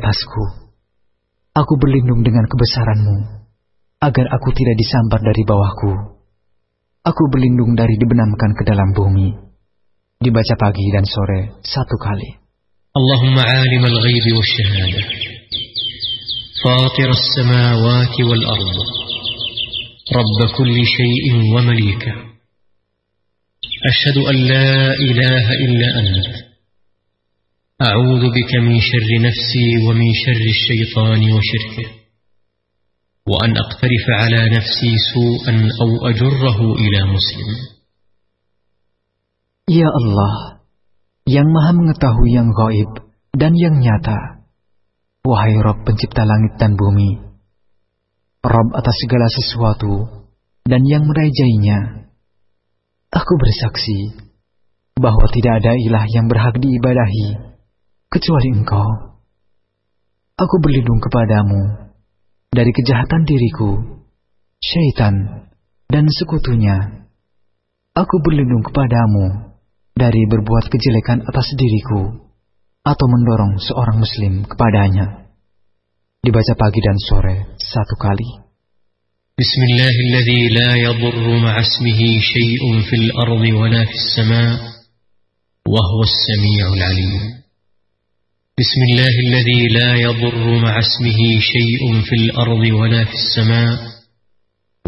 atasku. Aku berlindung dengan kebesaranmu, agar aku tidak disambar dari bawahku. Aku berlindung dari dibenamkan ke dalam bumi. Dibaca pagi dan sore satu kali. Allahumma alim al-ghayb wa syahada. Fatir as-samawati wal ard. Rabb kulli syai'in wa malika. Ashhadu an la ilaha illa anta. أعوذ بك من شر نفسي ومن شر الشيطان وشركه وأن أقترف على نفسي سوءا أو أجره إلى مسلم Ya Allah, yang maha mengetahui yang gaib dan yang nyata. Wahai Rob pencipta langit dan bumi, Rob atas segala sesuatu dan yang merajainya. Aku bersaksi bahwa tidak ada ilah yang berhak diibadahi kecuali engkau. Aku berlindung kepadamu dari kejahatan diriku, syaitan, dan sekutunya. Aku berlindung kepadamu dari berbuat kejelekan atas diriku atau mendorong seorang muslim kepadanya. Dibaca pagi dan sore satu kali. Fil ardi wa la fis sama' wa huwa as-sami'ul 'alim. بسم الله الذي لا يضر مع اسمه شيء في الأرض ولا في السماء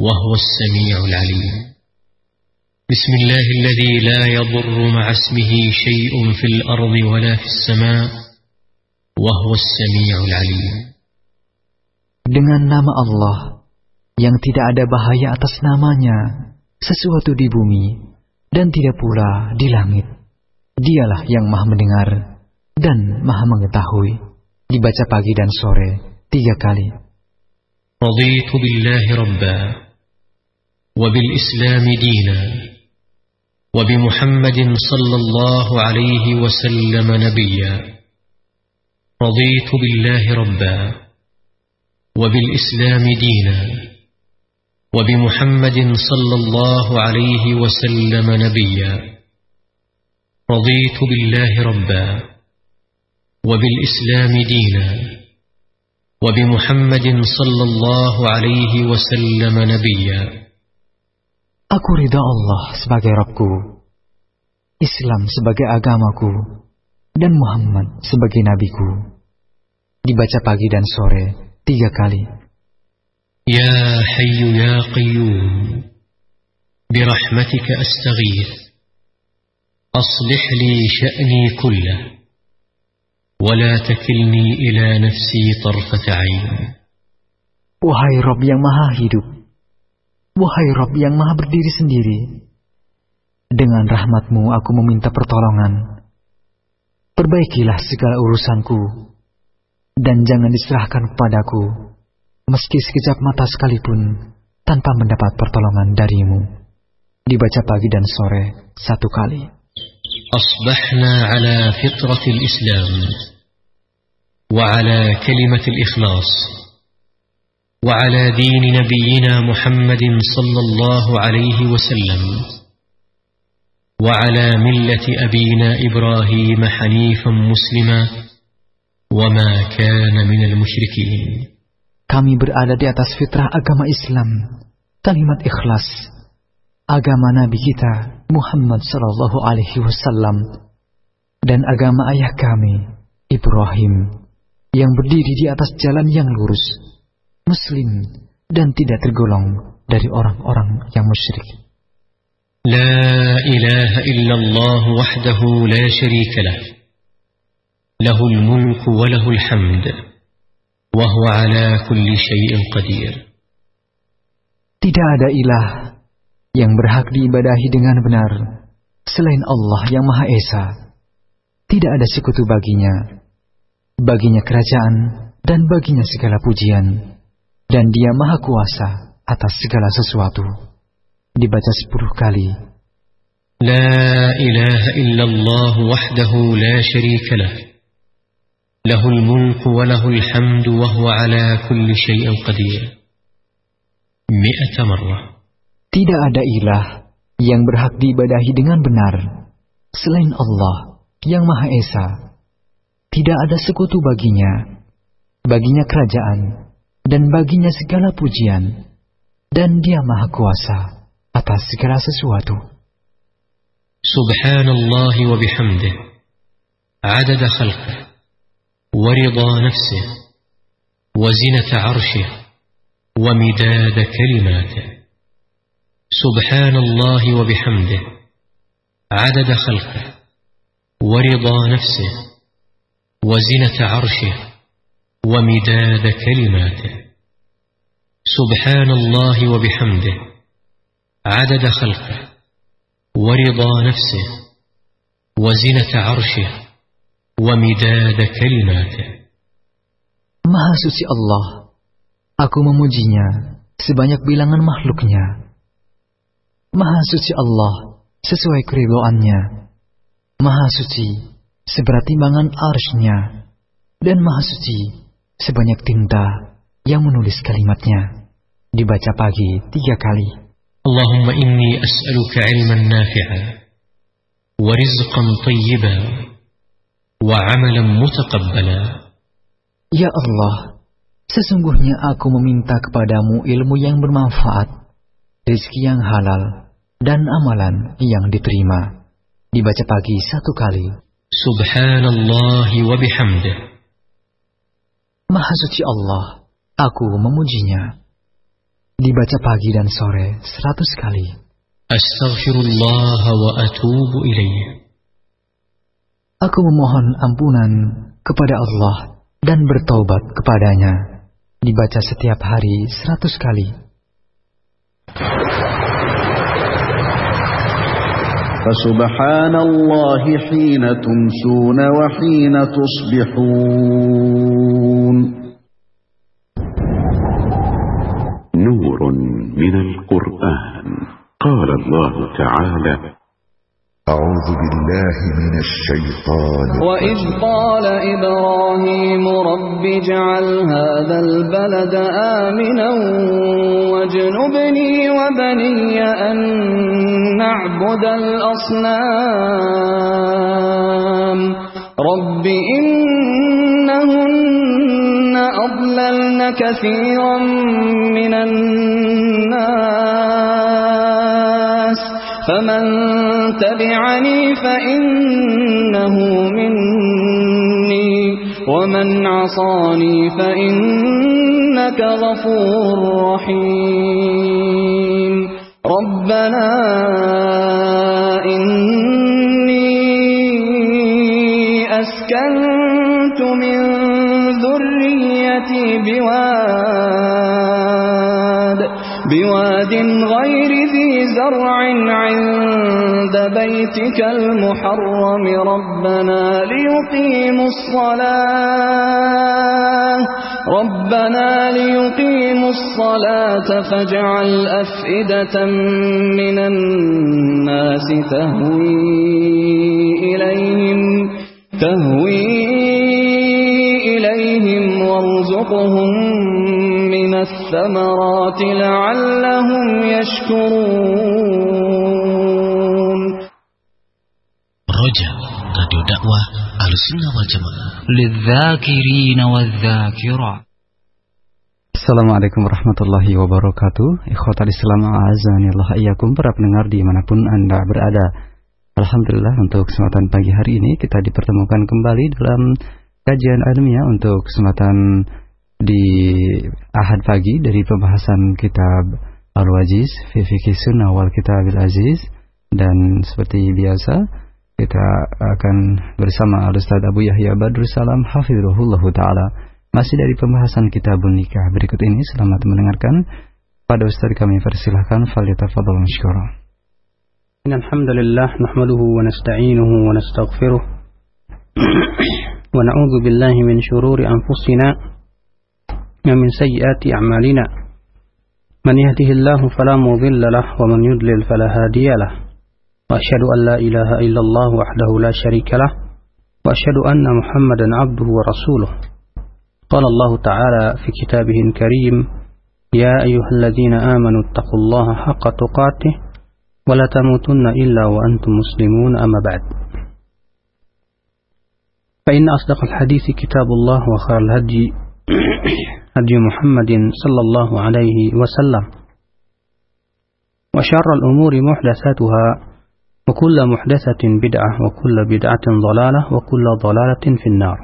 وهو السميع العليم بسم الله الذي لا يضر مع اسمه شيء في الأرض ولا في السماء وهو السميع العليم Dengan nama Allah yang tidak ada bahaya atas namanya sesuatu di bumi dan tidak pula di langit. Dialah yang maha mendengar dan maha mengetahui. Dibaca pagi dan sore tiga kali. رضيت بالله ربا وبالإسلام دينا وبمحمد صلى الله عليه وسلم نبيا رضيت بالله ربا وبالإسلام دينا وبمحمد صلى الله عليه وسلم نبيا رضيت بالله ربا وبالإسلام دينا وبمحمد صلى الله عليه وسلم نبيا Aku ridha Allah sebagai Rabbku, Islam sebagai agamaku, dan Muhammad sebagai nabiku. Dibaca pagi dan sore tiga kali. Ya Hayyu Ya Qayyum, برحمتك أستغيث أصلح لي شأني كله ولا تكلني إلى نفسي طرفة عين Wahai Rob yang maha hidup, wahai Rob yang maha berdiri sendiri, dengan rahmatmu aku meminta pertolongan. Perbaikilah segala urusanku, dan jangan diserahkan kepadaku, meski sekejap mata sekalipun, tanpa mendapat pertolongan darimu. Dibaca pagi dan sore satu kali. أصبحنا على فطرة الإسلام وعلى كلمة الإخلاص وعلى دين نبينا محمد صلى الله عليه وسلم وعلى ملة أبينا إبراهيم حنيفا مسلما وما كان من المشركين Kami berada di atas fitrah agama Islam, kalimat ikhlas, agama Nabi kita Muhammad Sallallahu Alaihi Wasallam dan agama ayah kami Ibrahim yang berdiri di atas jalan yang lurus, muslim dan tidak tergolong dari orang-orang yang musyrik. لا إله إلا الله وحده لا شريك له له الملك وله الحمد وهو على كل شيء قدير Tidak ada ilah yang berhak diibadahi dengan benar selain Allah yang Maha Esa. Tidak ada sekutu baginya Baginya kerajaan dan baginya segala pujian. Dan dia maha kuasa atas segala sesuatu. Dibaca sepuluh kali. لا إله إلا الله وحده لا شريك له له الملك وله الحمد وهو على كل شيء قدير مئة مرة Tidak ada ilah yang berhak diibadahi dengan benar selain Allah yang Maha Esa tidak ada sekutu baginya, baginya kerajaan, dan baginya segala pujian, dan dia maha kuasa atas segala sesuatu. Subhanallah wa bihamdih, adada khalqih, wa rida nafsih, wa zinata arshih, wa midada kalimatih. Subhanallah bihamdih, adada khalqih, wa rida nafsih, وزنة عرشه ومداد كلماته. سبحان الله وبحمده. عدد خلقه. ورضا نفسه. وزنة عرشه ومداد كلماته. مها الله aku memujinya sebanyak bilangan makhluknya. Maha suci Allah sesuai keridoannya. Maha seberat timbangan arsnya. Dan maha suci sebanyak tinta yang menulis kalimatnya. Dibaca pagi tiga kali. Allahumma inni as'aluka ilman nafi'a wa rizqan tayyiba wa amalan mutaqabbala. Ya Allah, sesungguhnya aku meminta kepadamu ilmu yang bermanfaat, rezeki yang halal, dan amalan yang diterima. Dibaca pagi satu kali. Subhanallah wa bihamdih. Maha suci Allah, aku memujinya. Dibaca pagi dan sore seratus kali. Astaghfirullah wa atubu ilaih. Aku memohon ampunan kepada Allah dan bertaubat kepadanya. Dibaca setiap hari seratus kali. فسبحان الله حين تمسون وحين تصبحون. نور من القرآن. قال الله تعالى أعوذ بالله من الشيطان وإذ قال إبراهيم رب اجعل هذا البلد آمنا واجنبني وبني أن نعبد الأصنام. رب إنهن أضللن كثيرا من الناس. فمن تبعني فإنه مني ومن عصاني فإنك غفور رحيم. ربنا إني أسكنت من ذريتي بواد بواد غير ذي زرع عند بيتك المحرم ربنا ليقيموا الصلاة. ربنا ليقيموا الصلاة فاجعل أفئدة من الناس تهوي إليهم تهوي إليهم وارزقهم من الثمرات لعلهم يشكرون. Roja Radio Dakwah Al-Sunnah wal Jamaah. Assalamualaikum warahmatullahi wabarakatuh. Ikhwata Islam Azanillah Iyakum para pendengar di mana pun Anda berada. Alhamdulillah untuk kesempatan pagi hari ini kita dipertemukan kembali dalam kajian ilmiah untuk kesempatan di Ahad pagi dari pembahasan kitab Al-Wajiz, Fikih Sunnah wal Kitabil Aziz dan seperti biasa kita akan bersama Al-Ustaz Abu Yahya Badrul Salam Hafizullah Ta'ala masih dari pembahasan kitabun nikah berikut ini selamat mendengarkan. Pada Ustaz kami persilahkan falyatafadhal mashkura. Innal hamdalillah nahmaduhu wa nasta'inuhu wa nastaghfiruh wa na'udzu billahi min shururi anfusina wa min sayyiati a'malina. Man yahdihillahu fala mudilla lahu wa man yudlil an la ilaha illallah wahdahu la syarika lahu wa asyhadu anna Muhammadan 'abduhu wa rasuluh. قال الله تعالى في كتابه الكريم يا أيها الذين آمنوا اتقوا الله حق تقاته ولا تموتن إلا وأنتم مسلمون أما بعد فإن أصدق الحديث كتاب الله وخير الهدي هدي محمد صلى الله عليه وسلم وشر الأمور محدثاتها وكل محدثة بدعة وكل بدعة ضلالة وكل ضلالة في النار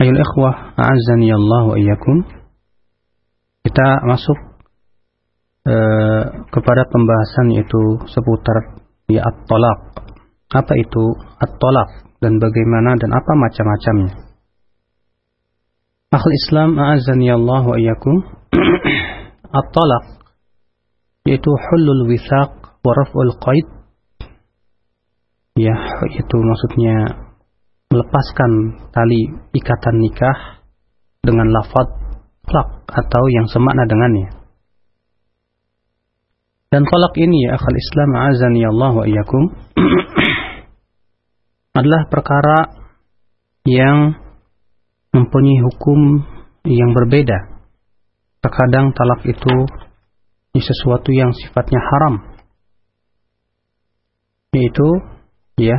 أيها الإخوة أعزني الله وإياكم kita masuk uh, kepada pembahasan yaitu seputar ya at-talaq. Apa itu at-talaq dan bagaimana dan apa macam-macamnya? Akhul Islam a'azani Allah wa iyyakum. At-talaq yaitu hulul withaq wa raf'ul qaid. Ya, itu maksudnya melepaskan tali ikatan nikah dengan lafaz talak atau yang semakna dengannya. Dan talak ini ya akhul Islam a'azani Allah wa iyyakum adalah perkara yang mempunyai hukum yang berbeda. Terkadang talak itu sesuatu yang sifatnya haram. Yaitu ya.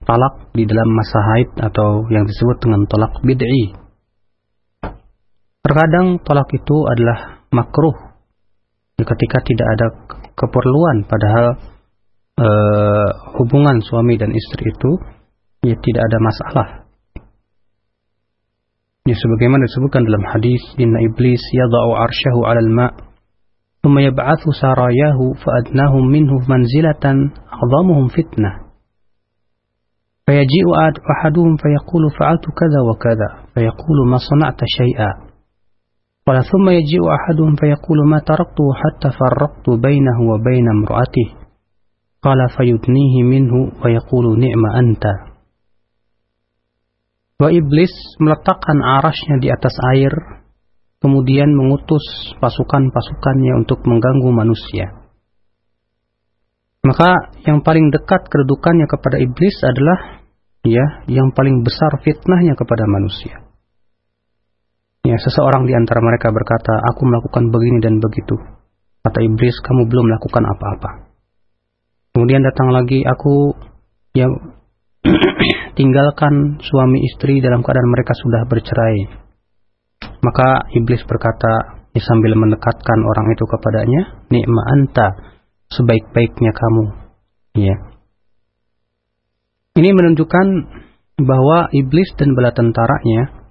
Talak di dalam masa haid atau yang disebut dengan talak bid'i. Terkadang talak itu adalah makruh. Ketika tidak ada keperluan padahal e, hubungan suami dan istri itu ya tidak ada masalah. Ya sebagaimana disebutkan dalam hadis inna iblis yada'u arsyahu 'alal ma' thumma yab'athu sarayahu fa'adnahum minhu manzilatan 'adhamuhum fitnah فيجيء أحدهم فيقول فعلت كذا وكذا فيقول ما صنعت شيئا قال ثم يجيء أحدهم فيقول ما تركته حتى فرقت بينه وبين امرأته قال فيدنيه منه ويقول نعم أنت bahwa iblis meletakkan arasnya di atas air, kemudian mengutus pasukan-pasukannya untuk mengganggu manusia. Maka yang paling dekat kedudukannya kepada iblis adalah ya yang paling besar fitnahnya kepada manusia. Ya, seseorang di antara mereka berkata, "Aku melakukan begini dan begitu." Kata iblis, "Kamu belum melakukan apa-apa." Kemudian datang lagi, "Aku ya tinggalkan suami istri dalam keadaan mereka sudah bercerai. Maka iblis berkata ya, sambil mendekatkan orang itu kepadanya, nikma anta, sebaik-baiknya kamu. Ya. Ini menunjukkan bahwa iblis dan bala tentaranya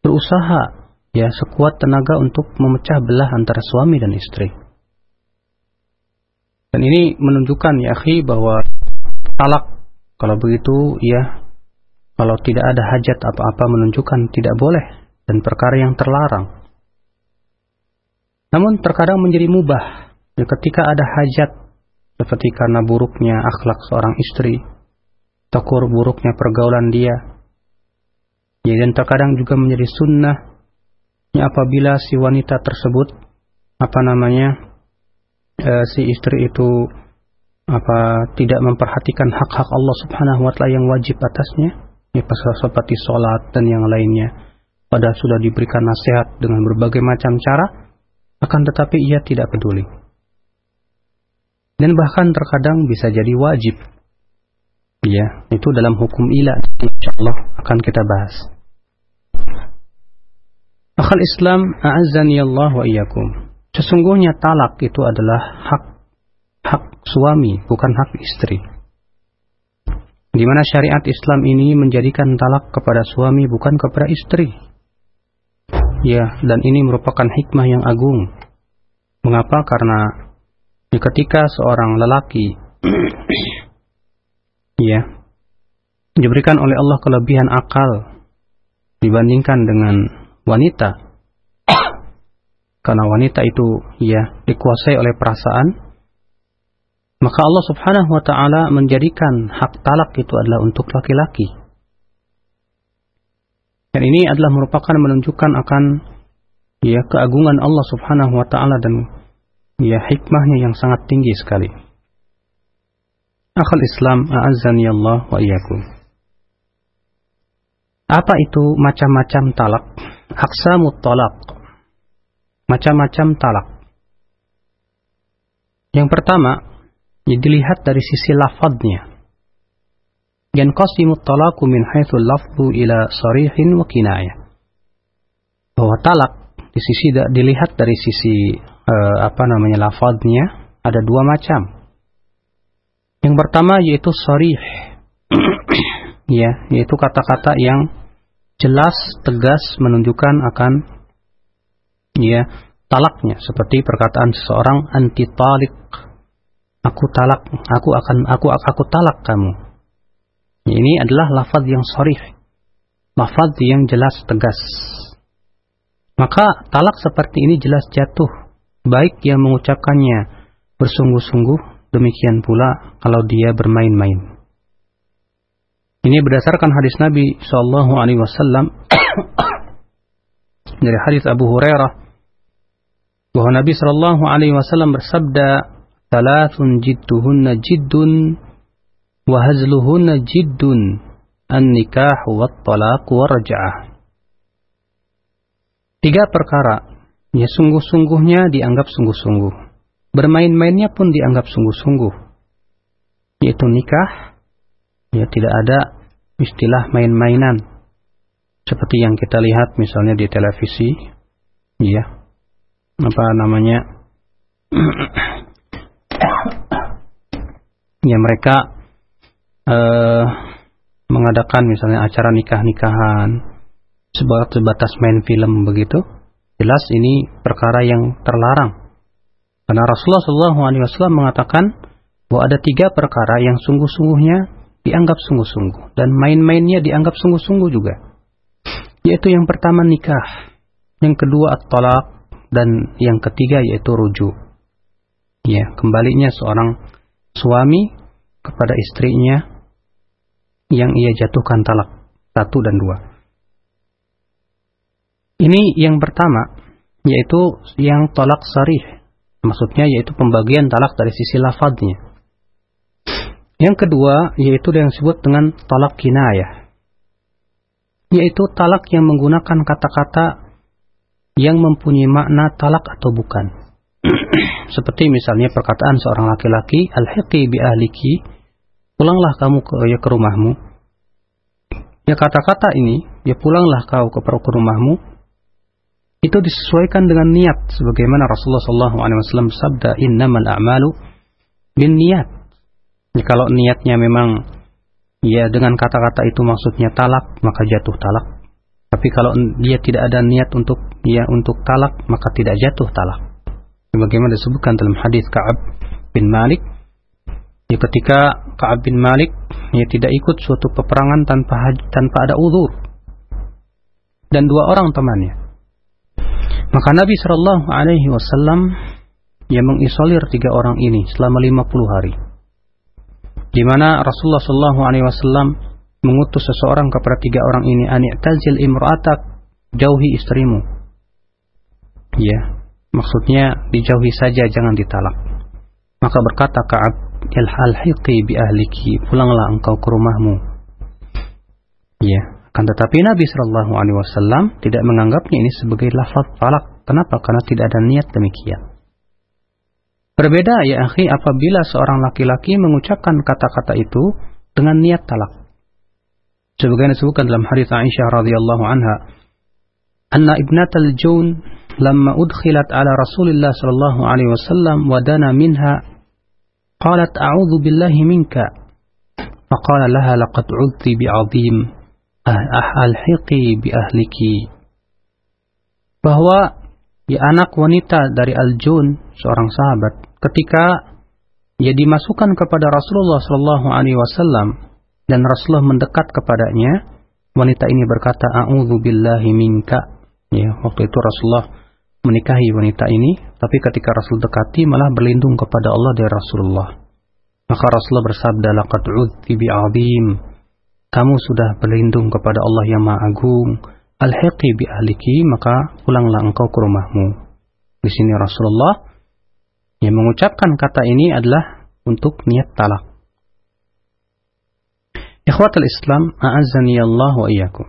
berusaha ya sekuat tenaga untuk memecah belah antara suami dan istri. Dan ini menunjukkan ya akhi bahwa talak kalau begitu, ya, kalau tidak ada hajat apa-apa menunjukkan tidak boleh dan perkara yang terlarang. Namun terkadang menjadi mubah ya, ketika ada hajat seperti karena buruknya akhlak seorang istri, takur buruknya pergaulan dia. Ya, dan terkadang juga menjadi sunnah ya, apabila si wanita tersebut apa namanya e, si istri itu apa tidak memperhatikan hak-hak Allah Subhanahu wa taala yang wajib atasnya ya seperti sholat dan yang lainnya. Pada sudah diberikan nasihat dengan berbagai macam cara akan tetapi ia tidak peduli. Dan bahkan terkadang bisa jadi wajib ya itu dalam hukum ilah insyaallah akan kita bahas Akal Islam a'azzani Allah wa iyyakum sesungguhnya talak itu adalah hak hak suami, bukan hak istri. Di mana syariat Islam ini menjadikan talak kepada suami bukan kepada istri. Ya, dan ini merupakan hikmah yang agung. Mengapa? Karena ketika seorang lelaki ya diberikan oleh Allah kelebihan akal dibandingkan dengan wanita karena wanita itu ya dikuasai oleh perasaan maka Allah Subhanahu wa taala menjadikan hak talak itu adalah untuk laki-laki. Dan ini adalah merupakan menunjukkan akan ya keagungan Allah Subhanahu wa taala dan ya hikmahnya yang sangat tinggi sekali. Akhal Islam a'azzani Allah wa iyyakum. Apa itu macam-macam talak? Aksamut talak. Macam-macam talak. Yang pertama, dilihat dari sisi lafadznya. Yanqasimu talaqu min haitsu lafzu ila sarihin wa kinayah. bahwa talak di sisi dilihat dari sisi eh, apa namanya lafadznya ada dua macam. Yang pertama yaitu sorih, ya, yaitu kata-kata yang jelas, tegas menunjukkan akan ya talaknya. Seperti perkataan seseorang anti talik. Aku talak aku akan aku aku talak kamu. Ini adalah lafaz yang sorih lafaz yang jelas tegas. Maka talak seperti ini jelas jatuh. Baik yang mengucapkannya bersungguh-sungguh demikian pula kalau dia bermain-main ini berdasarkan hadis Nabi Shallallahu Alaihi Wasallam dari hadis Abu Hurairah bahwa Nabi Shallallahu Alaihi Wasallam bersabda Thalathun jidduhunna jiddun wa hazluhunna jiddun an-nikah wa talaq wa raja'ah. Tiga perkara ya sungguh-sungguhnya dianggap sungguh-sungguh. Bermain-mainnya pun dianggap sungguh-sungguh. Yaitu nikah, ya tidak ada istilah main-mainan. Seperti yang kita lihat misalnya di televisi, ya. Apa namanya? ya mereka uh, mengadakan misalnya acara nikah-nikahan sebatas main film begitu jelas ini perkara yang terlarang karena Rasulullah SAW mengatakan bahwa ada tiga perkara yang sungguh-sungguhnya dianggap sungguh-sungguh dan main-mainnya dianggap sungguh-sungguh juga yaitu yang pertama nikah yang kedua at-talaq dan yang ketiga yaitu rujuk ya kembalinya seorang suami kepada istrinya yang ia jatuhkan talak satu dan dua. Ini yang pertama, yaitu yang tolak sarih. Maksudnya yaitu pembagian talak dari sisi lafadznya. Yang kedua, yaitu yang disebut dengan talak kinayah. Yaitu talak yang menggunakan kata-kata yang mempunyai makna talak atau bukan. Seperti misalnya perkataan seorang laki-laki, al-hiqi bi ahliki, pulanglah kamu ke, ya, ke rumahmu. Ya kata-kata ini, ya pulanglah kau ke, ke rumahmu, itu disesuaikan dengan niat sebagaimana Rasulullah SAW sabda innamal a'malu bin niat. Ya, kalau niatnya memang ya dengan kata-kata itu maksudnya talak maka jatuh talak. Tapi kalau dia tidak ada niat untuk ya untuk talak maka tidak jatuh talak sebagaimana disebutkan dalam hadis Ka'ab bin Malik ya ketika Ka'ab bin Malik ya tidak ikut suatu peperangan tanpa tanpa ada uzur dan dua orang temannya maka Nabi Shallallahu Alaihi Wasallam yang mengisolir tiga orang ini selama 50 hari di mana Rasulullah Shallallahu Alaihi Wasallam mengutus seseorang kepada tiga orang ini anik tazil imra'atak jauhi istrimu ya Maksudnya dijauhi saja jangan ditalak. Maka berkata Ka'ab, "Ilhalhiqi bi ahliki, pulanglah engkau ke rumahmu." Ya, akan tetapi Nabi Shallallahu Alaihi Wasallam tidak menganggapnya ini sebagai lafaz talak. Kenapa? Karena tidak ada niat demikian. Berbeda ya akhi apabila seorang laki-laki mengucapkan kata-kata itu dengan niat talak. Sebagaimana disebutkan dalam hadis Aisyah radhiyallahu anha, "Anna ibnatal Jun lamma udkhilat ala Rasulillah sallallahu alaihi wasallam wadana minha, qalat a'udzu billahi minka." Faqala laha laqad 'udti bi'azim. Ah, ahalhiqi bi ahliki. Bahwa ya anak wanita dari Al-Jun, seorang sahabat, ketika ia dimasukkan kepada Rasulullah sallallahu Alaihi Wasallam dan Rasulullah mendekat kepadanya, wanita ini berkata, "A'udzu billahi minka." Ya, waktu itu Rasulullah menikahi wanita ini, tapi ketika Rasul dekati malah berlindung kepada Allah dari Rasulullah. Maka Rasulullah bersabda, "Laqad 'udzi bi'azim." Kamu sudah berlindung kepada Allah yang Maha Agung. Al-hiqi bi ahliki, maka pulanglah engkau ke rumahmu. Di sini Rasulullah yang mengucapkan kata ini adalah untuk niat talak. Ikhwatul Islam, a'azzani Allah wa iyyakum.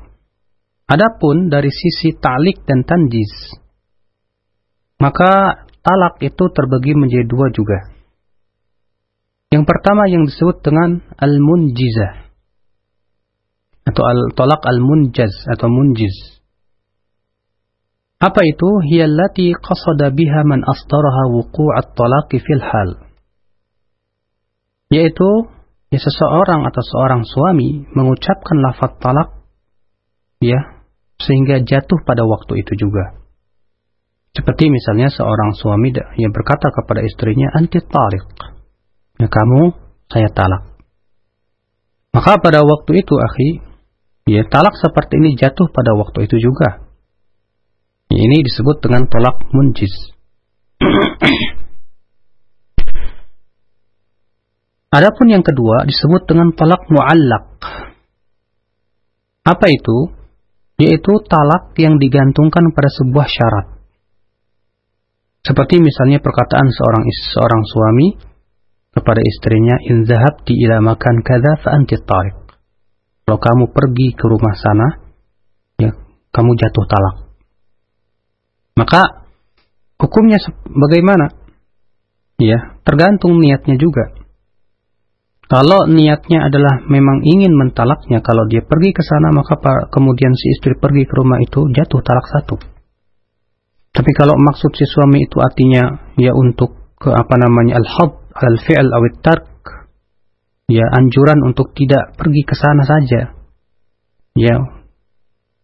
Adapun dari sisi ta'lik dan tanjiz, maka talak itu terbagi menjadi dua juga. Yang pertama yang disebut dengan al-munjizah atau al talak al-munjaz atau munjiz. Apa itu? Hiyallati qasada biha man asdaraha wuqu'at talaqi fil hal. Yaitu ya seseorang atau seorang suami mengucapkan lafaz talak ya sehingga jatuh pada waktu itu juga. Seperti misalnya seorang suami yang berkata kepada istrinya anti talik. Ya kamu saya talak. Maka pada waktu itu akhi, ya talak seperti ini jatuh pada waktu itu juga. Ini disebut dengan tolak munjiz. Adapun yang kedua disebut dengan talak muallak. Apa itu? Yaitu talak yang digantungkan pada sebuah syarat. Seperti misalnya perkataan seorang seorang suami kepada istrinya, "In zahabti ila makan kada fa anti tariq." Kalau kamu pergi ke rumah sana, ya kamu jatuh talak. Maka hukumnya bagaimana? Ya, tergantung niatnya juga. Kalau niatnya adalah memang ingin mentalaknya, kalau dia pergi ke sana maka kemudian si istri pergi ke rumah itu jatuh talak satu. Tapi kalau maksud si suami itu artinya ya untuk ke apa namanya al-hab al-fi'l awit tark ya anjuran untuk tidak pergi ke sana saja. Ya.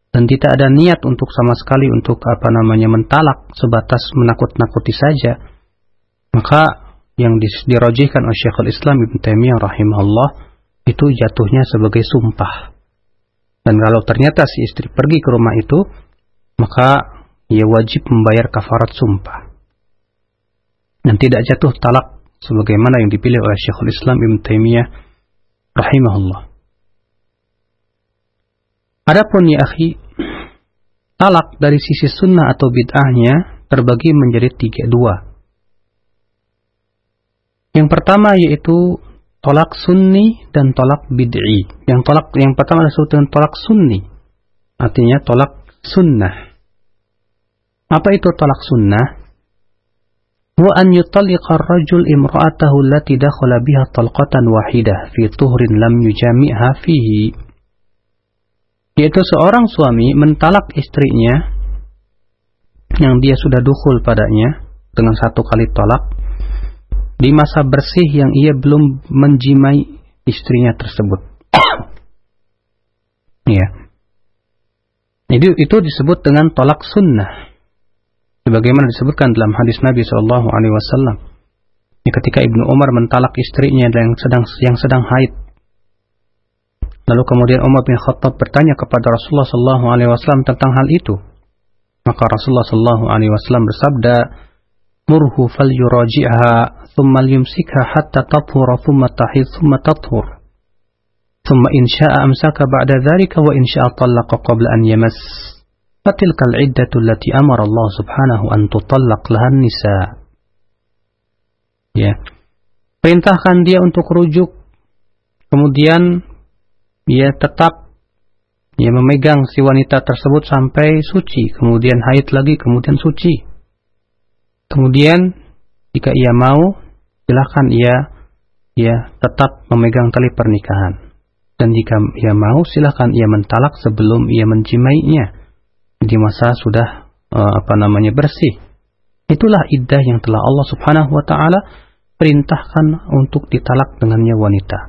Dan tidak ada niat untuk sama sekali untuk apa namanya mentalak sebatas menakut-nakuti saja. Maka yang dirojihkan oleh Syekhul Islam Ibn Taimiyah rahimahullah itu jatuhnya sebagai sumpah. Dan kalau ternyata si istri pergi ke rumah itu, maka ia wajib membayar kafarat sumpah. Dan tidak jatuh talak sebagaimana yang dipilih oleh Syekhul Islam Ibn Taimiyah rahimahullah. Adapun ya akhi, talak dari sisi sunnah atau bid'ahnya terbagi menjadi tiga dua. Yang pertama yaitu tolak sunni dan tolak bid'i. Yang tolak yang pertama disebut dengan tolak sunni. Artinya tolak sunnah. Apa itu tolak sunnah? Wa an yutalliqa ar-rajul imra'atahu allati dakhala biha talqatan wahidah fi tuhrin lam yujami'ha fihi. Yaitu seorang suami mentalak istrinya yang dia sudah dukhul padanya dengan satu kali tolak di masa bersih yang ia belum menjimai istrinya tersebut. ya. Itu, itu disebut dengan tolak sunnah sebagaimana disebutkan dalam hadis Nabi Shallallahu Alaihi Wasallam ketika Ibnu Umar mentalak istrinya yang sedang yang sedang haid lalu kemudian Umar bin Khattab bertanya kepada Rasulullah Shallallahu Alaihi Wasallam tentang hal itu maka Rasulullah Shallallahu Alaihi Wasallam bersabda murhu fal yuraji'ha thumma yumsikha hatta tathura thumma tahid thumma tathur ثم إن شاء أمسك بعد ذلك وإن شاء طلق قبل أن يمس Fatilkal iddatu allati amara Allah subhanahu an tutallaq lahan nisa. Ya. Perintahkan dia untuk rujuk. Kemudian dia tetap dia memegang si wanita tersebut sampai suci, kemudian haid lagi, kemudian suci. Kemudian jika ia mau, silahkan ia ia tetap memegang tali pernikahan. Dan jika ia mau, silahkan ia mentalak sebelum ia menjimainya di masa sudah uh, apa namanya bersih. Itulah iddah yang telah Allah Subhanahu wa taala perintahkan untuk ditalak dengannya wanita.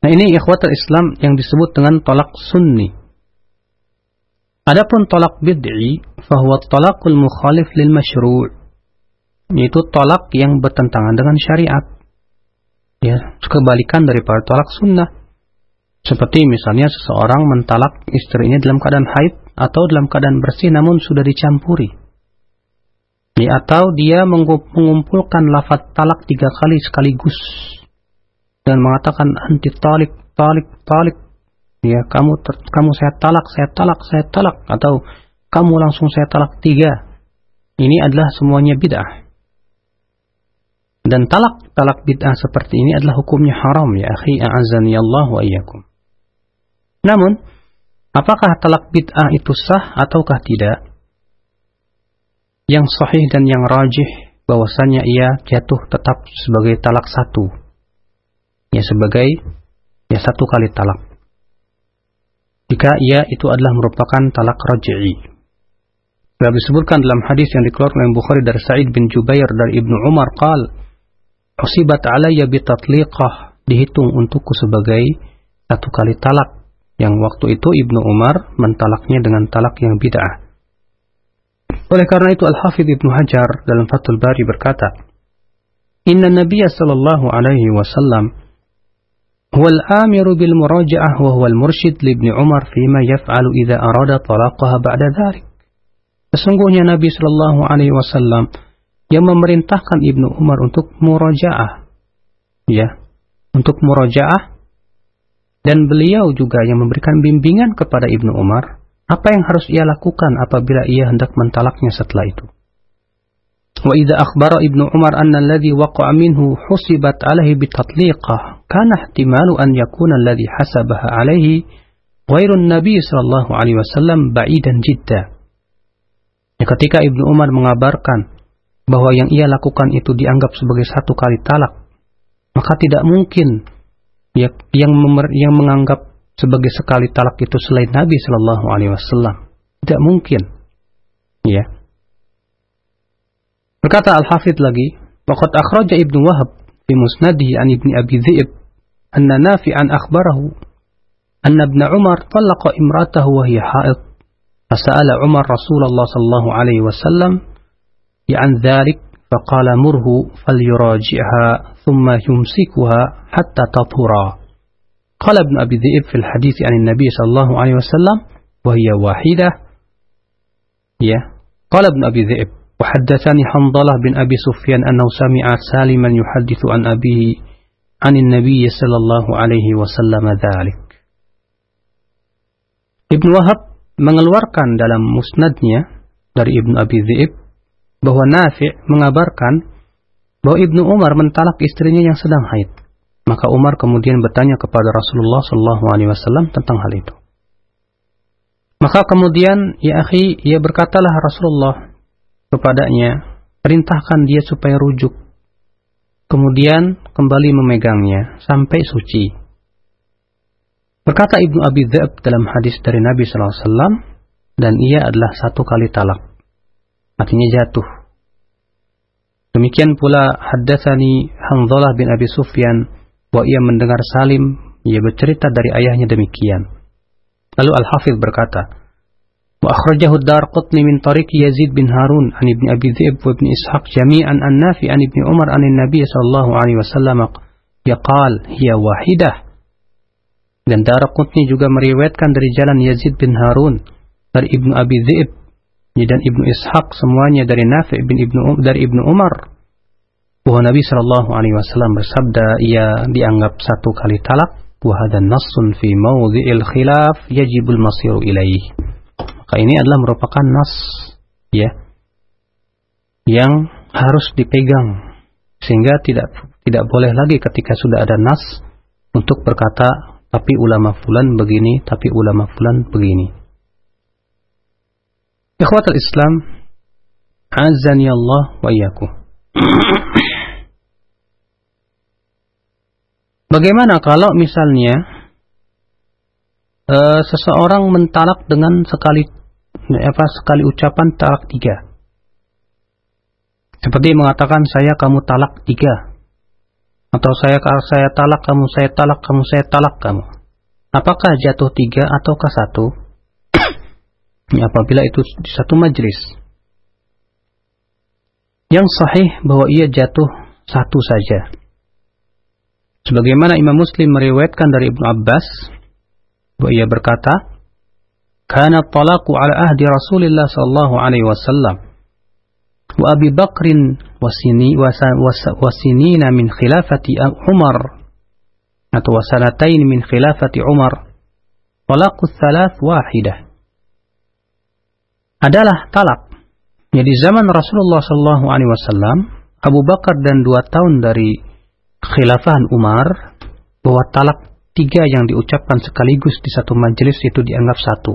Nah ini ikhwatul Islam yang disebut dengan tolak sunni. Adapun tolak bid'i, fahuwa tolakul mukhalif lil masyru' yaitu tolak yang bertentangan dengan syariat. Ya, kebalikan daripada tolak sunnah. Seperti misalnya seseorang mentalak istrinya dalam keadaan haid atau dalam keadaan bersih namun sudah dicampuri. Atau dia mengumpulkan lafaz talak tiga kali sekaligus dan mengatakan anti talik, talik, talik. Ya, kamu ter, kamu saya talak, saya talak, saya talak atau kamu langsung saya talak tiga. Ini adalah semuanya bid'ah. Dan talak talak bid'ah seperti ini adalah hukumnya haram ya akhi a'azani Allah wa iyyakum. Namun, apakah talak bid'ah itu sah ataukah tidak? Yang sahih dan yang rajih bahwasanya ia jatuh tetap sebagai talak satu. Ya sebagai ya satu kali talak. jika ia itu adalah merupakan talak raj'i. Sudah disebutkan dalam hadis yang dikeluarkan oleh Bukhari dari Sa'id bin Jubair dari Ibnu Umar qal Usibat alayya bitatliqah dihitung untukku sebagai satu kali talak yang waktu itu Ibnu Umar mentalaknya dengan talak yang bid'ah. Oleh karena itu Al-Hafidh Ibnu Hajar dalam Fathul Bari berkata, Inna Nabiya sallallahu alaihi wasallam هو الآمر بالمراجعة وهو المرشد لابن عمر فيما يفعل إذا أراد طلاقها بعد ذلك. Sesungguhnya Nabi Shallallahu Alaihi Wasallam yang memerintahkan Ibnu Umar untuk murajaah, ya, untuk murajaah, dan beliau juga yang memberikan bimbingan kepada Ibnu Umar apa yang harus ia lakukan apabila ia hendak mentalaknya setelah itu. Wa idza akhbara Ibnu Umar anna alladhi waqa'a minhu husibat alaihi bitatliqah kana ihtimalu an yakuna alladhi hasabaha alaihi ghairu nabi sallallahu alaihi wasallam ba'idan jidda. Ya, ketika Ibnu Umar mengabarkan bahwa yang ia lakukan itu dianggap sebagai satu kali talak, maka tidak mungkin ya, yang memer, yang menganggap sebagai sekali talak itu selain Nabi Shallallahu Alaihi Wasallam. Tidak mungkin. Ya. Berkata Al-Hafidh lagi, Waqad akhraja Ibnu Wahab fi musnadihi an Ibni Abi Dhi'ib anna nafi'an akhbarahu anna Ibn Umar talaqa imratahu wa hiya ha'id fasa'ala Umar Rasulullah sallallahu alaihi wasallam عن ذلك فقال مره فليراجعها ثم يمسكها حتى تطهرا قال ابن أبي ذئب في الحديث عن النبي صلى الله عليه وسلم وهي واحدة. قال ابن أبي ذئب وحدثني حنظلة بن أبي سفيان أنه سمع سالما يحدث عن أبيه عن النبي صلى الله عليه وسلم ذلك. Ibn Wahab mengeluarkan dalam musnadnya dari Ibn Abi Dhi'ib bahwa Nafi' mengabarkan bahwa Ibnu Umar mentalak istrinya yang sedang haid. Maka Umar kemudian bertanya kepada Rasulullah Shallallahu Alaihi Wasallam tentang hal itu. Maka kemudian ya akhi, ia berkatalah Rasulullah kepadanya, perintahkan dia supaya rujuk. Kemudian kembali memegangnya sampai suci. Berkata Ibnu Abi Dzab dalam hadis dari Nabi SAW, dan ia adalah satu kali talak artinya jatuh. Demikian pula haddatsani Hanzalah bin Abi Sufyan bahwa ia mendengar Salim ia bercerita dari ayahnya demikian. Lalu Al-Hafidh berkata, Wa akhrajahu Darqutni min tariq Yazid bin Harun an Ibn Abi Dzib wa Ibn Ishaq jami'an an Nafi an Ibn Umar an Nabi sallallahu alaihi wasallam yaqal hiya wahidah. Dan Darqutni juga meriwayatkan dari jalan Yazid bin Harun dari Ibn Abi Dzib dan Ibnu Ishaq semuanya dari Nafi bin Ibnu dari Ibnu Umar. Bahwa Nabi Shallallahu alaihi wasallam bersabda ia dianggap satu kali talak wa hadha nassun fi mawdhi'il khilaf yajibul masiru ilaih. Maka ini adalah merupakan nas ya yang harus dipegang sehingga tidak tidak boleh lagi ketika sudah ada nas untuk berkata tapi ulama fulan begini tapi ulama fulan begini Ikhwatul Islam azani Allah wa iyyakum Bagaimana kalau misalnya uh, seseorang mentalak dengan sekali apa sekali ucapan talak tiga. Seperti mengatakan saya kamu talak tiga. Atau saya saya talak kamu, saya talak kamu, saya talak kamu. Apakah jatuh tiga ataukah satu? apabila itu di satu majlis, Yang sahih bahwa ia jatuh satu saja. Sebagaimana Imam Muslim meriwayatkan dari Ibnu Abbas bahwa ia berkata, "Kana talaqu ala ahdi Rasulillah sallallahu alaihi wasallam." wa Abi Bakrin wasini wasinina min khilafati Umar atau wasanatain min khilafati Umar talaqu thalath wahidah adalah talak. Ya di zaman Rasulullah Shallallahu Alaihi Wasallam Abu Bakar dan dua tahun dari khilafahan Umar bahwa talak tiga yang diucapkan sekaligus di satu majelis itu dianggap satu.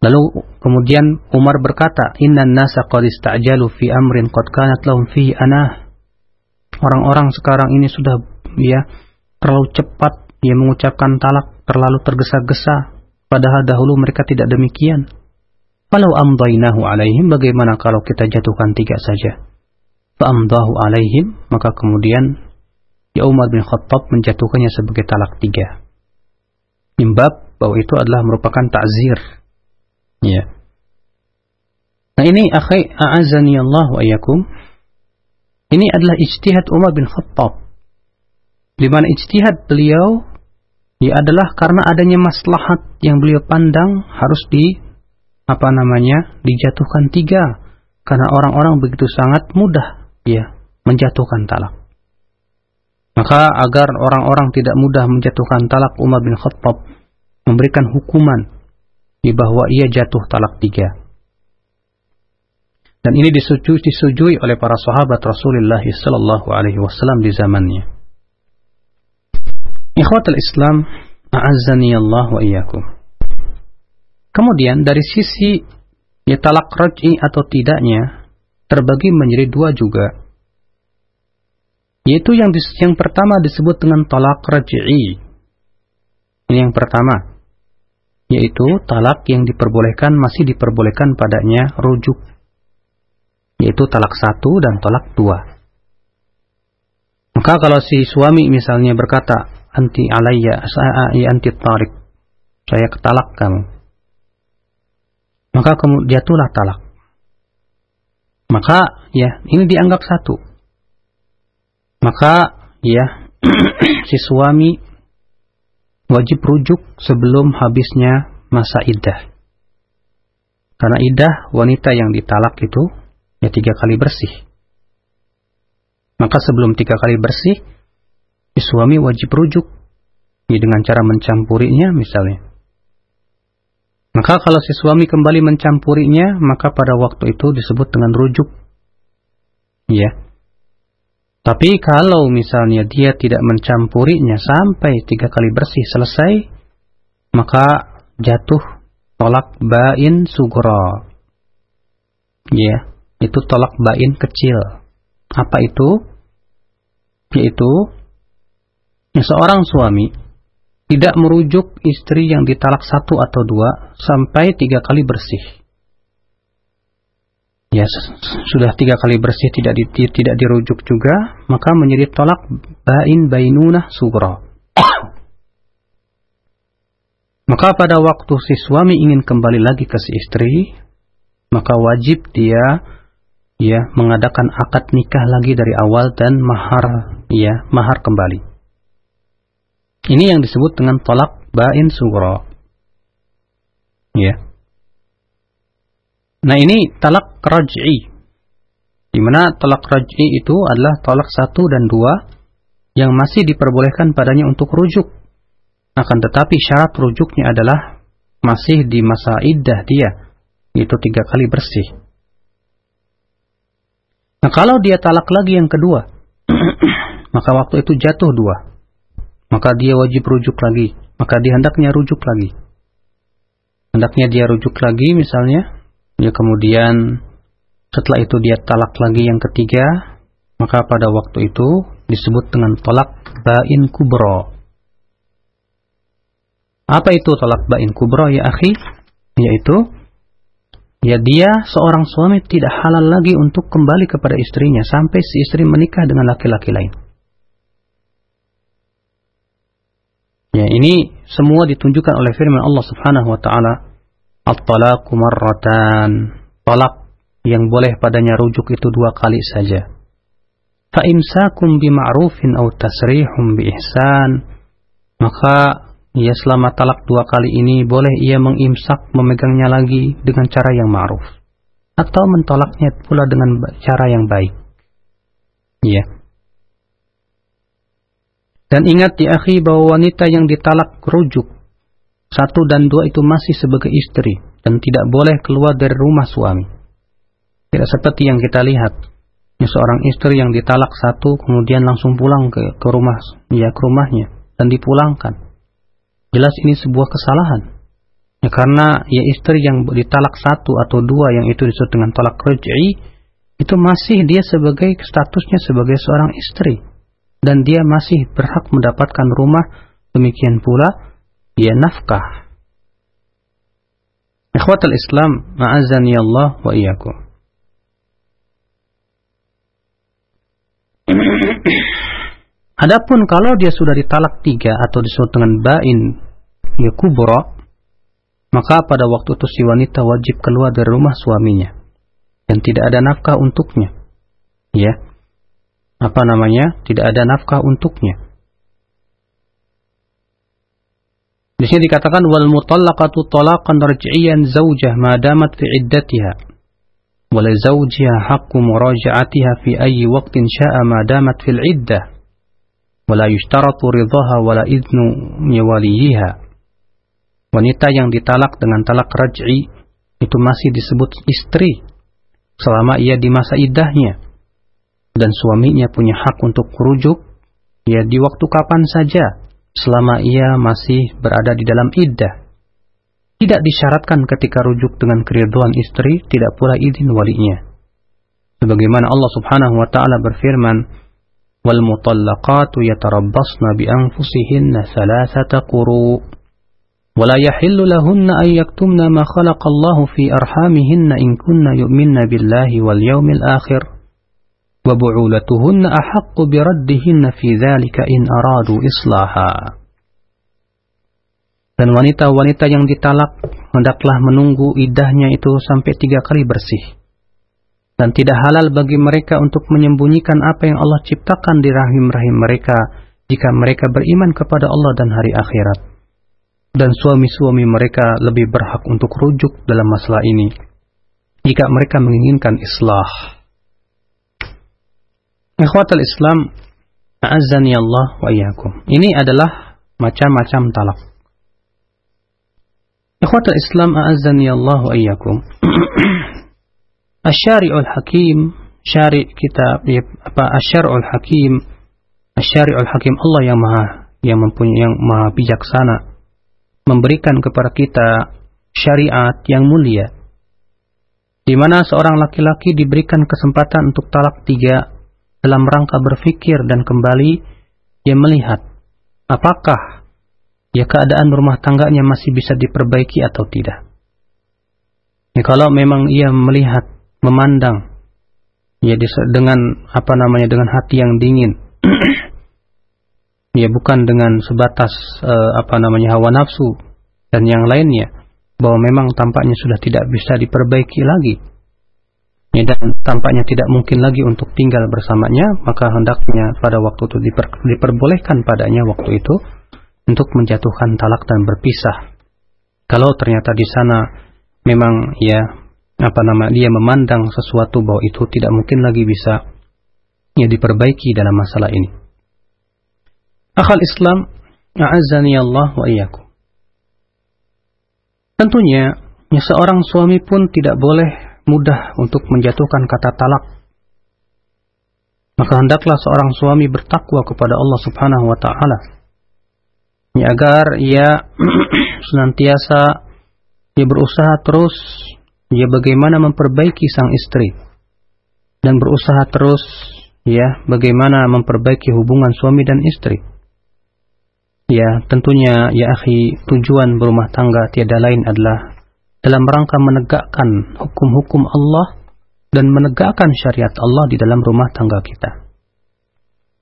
Lalu kemudian Umar berkata, "Inna nasa qad fi amrin qad kanat lahum fihi anah." Orang-orang sekarang ini sudah ya terlalu cepat ya mengucapkan talak terlalu tergesa-gesa, padahal dahulu mereka tidak demikian. Walau amdainahu alaihim, bagaimana kalau kita jatuhkan tiga saja? Fa'amdahu alaihim, maka kemudian ya Umar bin Khattab menjatuhkannya sebagai talak tiga. Imbab bahwa itu adalah merupakan takzir. Ya. Nah ini akhi a'azani Allah wa ayakum. Ini adalah ijtihad Umar bin Khattab. Di mana ijtihad beliau ya adalah karena adanya maslahat yang beliau pandang harus di apa namanya dijatuhkan tiga karena orang-orang begitu sangat mudah ya menjatuhkan talak. Maka agar orang-orang tidak mudah menjatuhkan talak Umar bin Khattab memberikan hukuman di bahwa ia jatuh talak tiga. Dan ini disetujui, disetujui oleh para sahabat Rasulullah Sallallahu Alaihi Wasallam di zamannya. Ikhwatul Islam, a'azzani Allah wa iyyakum. Kemudian dari sisi ya talak raj'i atau tidaknya terbagi menjadi dua juga. Yaitu yang yang pertama disebut dengan talak raj'i. Ini yang pertama. Yaitu talak yang diperbolehkan masih diperbolehkan padanya rujuk. Yaitu talak satu dan talak dua. Maka kalau si suami misalnya berkata, anti alayya, saya anti tarik, saya ketalak kamu maka kemudian jatuhlah talak. Maka ya ini dianggap satu. Maka ya si suami wajib rujuk sebelum habisnya masa iddah. Karena iddah wanita yang ditalak itu ya tiga kali bersih. Maka sebelum tiga kali bersih, si suami wajib rujuk ya, dengan cara mencampurinya misalnya. Maka kalau si suami kembali mencampurinya, maka pada waktu itu disebut dengan rujuk. Ya. Tapi kalau misalnya dia tidak mencampurinya sampai tiga kali bersih selesai, maka jatuh tolak bain sugro. Ya, itu tolak bain kecil. Apa itu? Yaitu seorang suami tidak merujuk istri yang ditalak satu atau dua sampai tiga kali bersih. Ya, sudah tiga kali bersih tidak di, tidak dirujuk juga, maka menjadi tolak bain bainunah sugro. maka pada waktu si suami ingin kembali lagi ke si istri, maka wajib dia ya mengadakan akad nikah lagi dari awal dan mahar ya mahar kembali. Ini yang disebut dengan tolak bain sugro. Ya. Nah ini talak raj'i. Di mana talak raj'i itu adalah talak satu dan dua yang masih diperbolehkan padanya untuk rujuk. Akan tetapi syarat rujuknya adalah masih di masa iddah dia, yaitu tiga kali bersih. Nah kalau dia talak lagi yang kedua, maka waktu itu jatuh dua maka dia wajib rujuk lagi. Maka dia hendaknya rujuk lagi. Hendaknya dia rujuk lagi misalnya, ya kemudian setelah itu dia talak lagi yang ketiga, maka pada waktu itu disebut dengan tolak bain kubro. Apa itu tolak bain kubro ya akhi? Yaitu ya dia seorang suami tidak halal lagi untuk kembali kepada istrinya sampai si istri menikah dengan laki-laki lain. Ya, ini semua ditunjukkan oleh firman Allah Subhanahu wa taala, "At-talaqu marratan." Talak yang boleh padanya rujuk itu dua kali saja. Fa imsakum bima'rufin aw tasrihum bi ihsan. Maka ya selama talak dua kali ini boleh ia mengimsak memegangnya lagi dengan cara yang ma'ruf atau mentolaknya pula dengan cara yang baik. Ya. Dan ingat di akhir bahwa wanita yang ditalak rujuk satu dan dua itu masih sebagai istri dan tidak boleh keluar dari rumah suami. Tidak seperti yang kita lihat, ya, seorang istri yang ditalak satu kemudian langsung pulang ke, ke rumah ya ke rumahnya dan dipulangkan. Jelas ini sebuah kesalahan. Ya, karena ya istri yang ditalak satu atau dua yang itu disebut dengan talak ruj'i itu masih dia sebagai statusnya sebagai seorang istri dan dia masih berhak mendapatkan rumah, demikian pula ya nafkah. Ikhwatul Islam, ma'azani Allah wa iyyakum. Adapun kalau dia sudah ditalak tiga atau disebut dengan bain ya kubro, maka pada waktu itu si wanita wajib keluar dari rumah suaminya dan tidak ada nafkah untuknya. Ya. Apa namanya? Tidak ada nafkah untuknya. Di sini dikatakan wal mutallaqatu talaqan raj'iyan zawjah ma damat fi iddatiha. Wa li zawjiha haqqu muraja'atiha fi ayyi waqtin sya'a ma damat fil iddah. Wa la yushtaratu ridaha wa la idnu waliyiha. Wanita yang ditalak dengan talak raj'i itu masih disebut istri selama ia di masa iddahnya Dan suaminya punya hak untuk merujuk ya di waktu kapan saja selama ia masih berada di dalam iddah. Tidak disyaratkan ketika rujuk dengan keriduan istri, tidak pula izin walinya. Sebagaimana Allah Subhanahu wa taala berfirman, "Wal mutallaqatu yatarabbasna bi anfusihinna thalathata quru." ولا يحل لهن أن يكتمن ما خلق الله في أرحامهن إن كن يؤمن بالله واليوم الآخر وبعولتهن أحق بردهن في ذلك إن أرادوا إصلاحا Dan wanita-wanita yang ditalak hendaklah menunggu idahnya itu sampai tiga kali bersih. Dan tidak halal bagi mereka untuk menyembunyikan apa yang Allah ciptakan di rahim-rahim mereka jika mereka beriman kepada Allah dan hari akhirat. Dan suami-suami mereka lebih berhak untuk rujuk dalam masalah ini jika mereka menginginkan islah. Ikhwatul Islam, a'azzani Allah wa iyyakum. Ini adalah macam-macam talak. Ikhwatul Islam, a'azzani Allah wa iyyakum. Asy-Syari'ul Hakim, syari' kitab apa Asy-Syari'ul Hakim, Asy-Syari'ul Hakim Allah yang Maha yang mempunyai yang Maha bijaksana memberikan kepada kita syariat yang mulia di mana seorang laki-laki diberikan kesempatan untuk talak tiga dalam rangka berpikir dan kembali ia melihat apakah ya keadaan rumah tangganya masih bisa diperbaiki atau tidak. Ya, kalau memang ia melihat, memandang ya dengan apa namanya dengan hati yang dingin, ya bukan dengan sebatas uh, apa namanya hawa nafsu dan yang lainnya, bahwa memang tampaknya sudah tidak bisa diperbaiki lagi ya, dan tampaknya tidak mungkin lagi untuk tinggal bersamanya, maka hendaknya pada waktu itu diper, diperbolehkan padanya waktu itu untuk menjatuhkan talak dan berpisah. Kalau ternyata di sana memang ya apa nama dia memandang sesuatu bahwa itu tidak mungkin lagi bisa ya diperbaiki dalam masalah ini. Akal Islam, a'azzani Allah wa iyyakum. Tentunya, ya seorang suami pun tidak boleh mudah untuk menjatuhkan kata talak. Maka hendaklah seorang suami bertakwa kepada Allah Subhanahu wa taala. Ya, agar ia senantiasa ia berusaha terus ya bagaimana memperbaiki sang istri dan berusaha terus ya bagaimana memperbaiki hubungan suami dan istri. Ya, tentunya ya akhi, tujuan berumah tangga tiada lain adalah dalam rangka menegakkan hukum-hukum Allah dan menegakkan syariat Allah di dalam rumah tangga kita.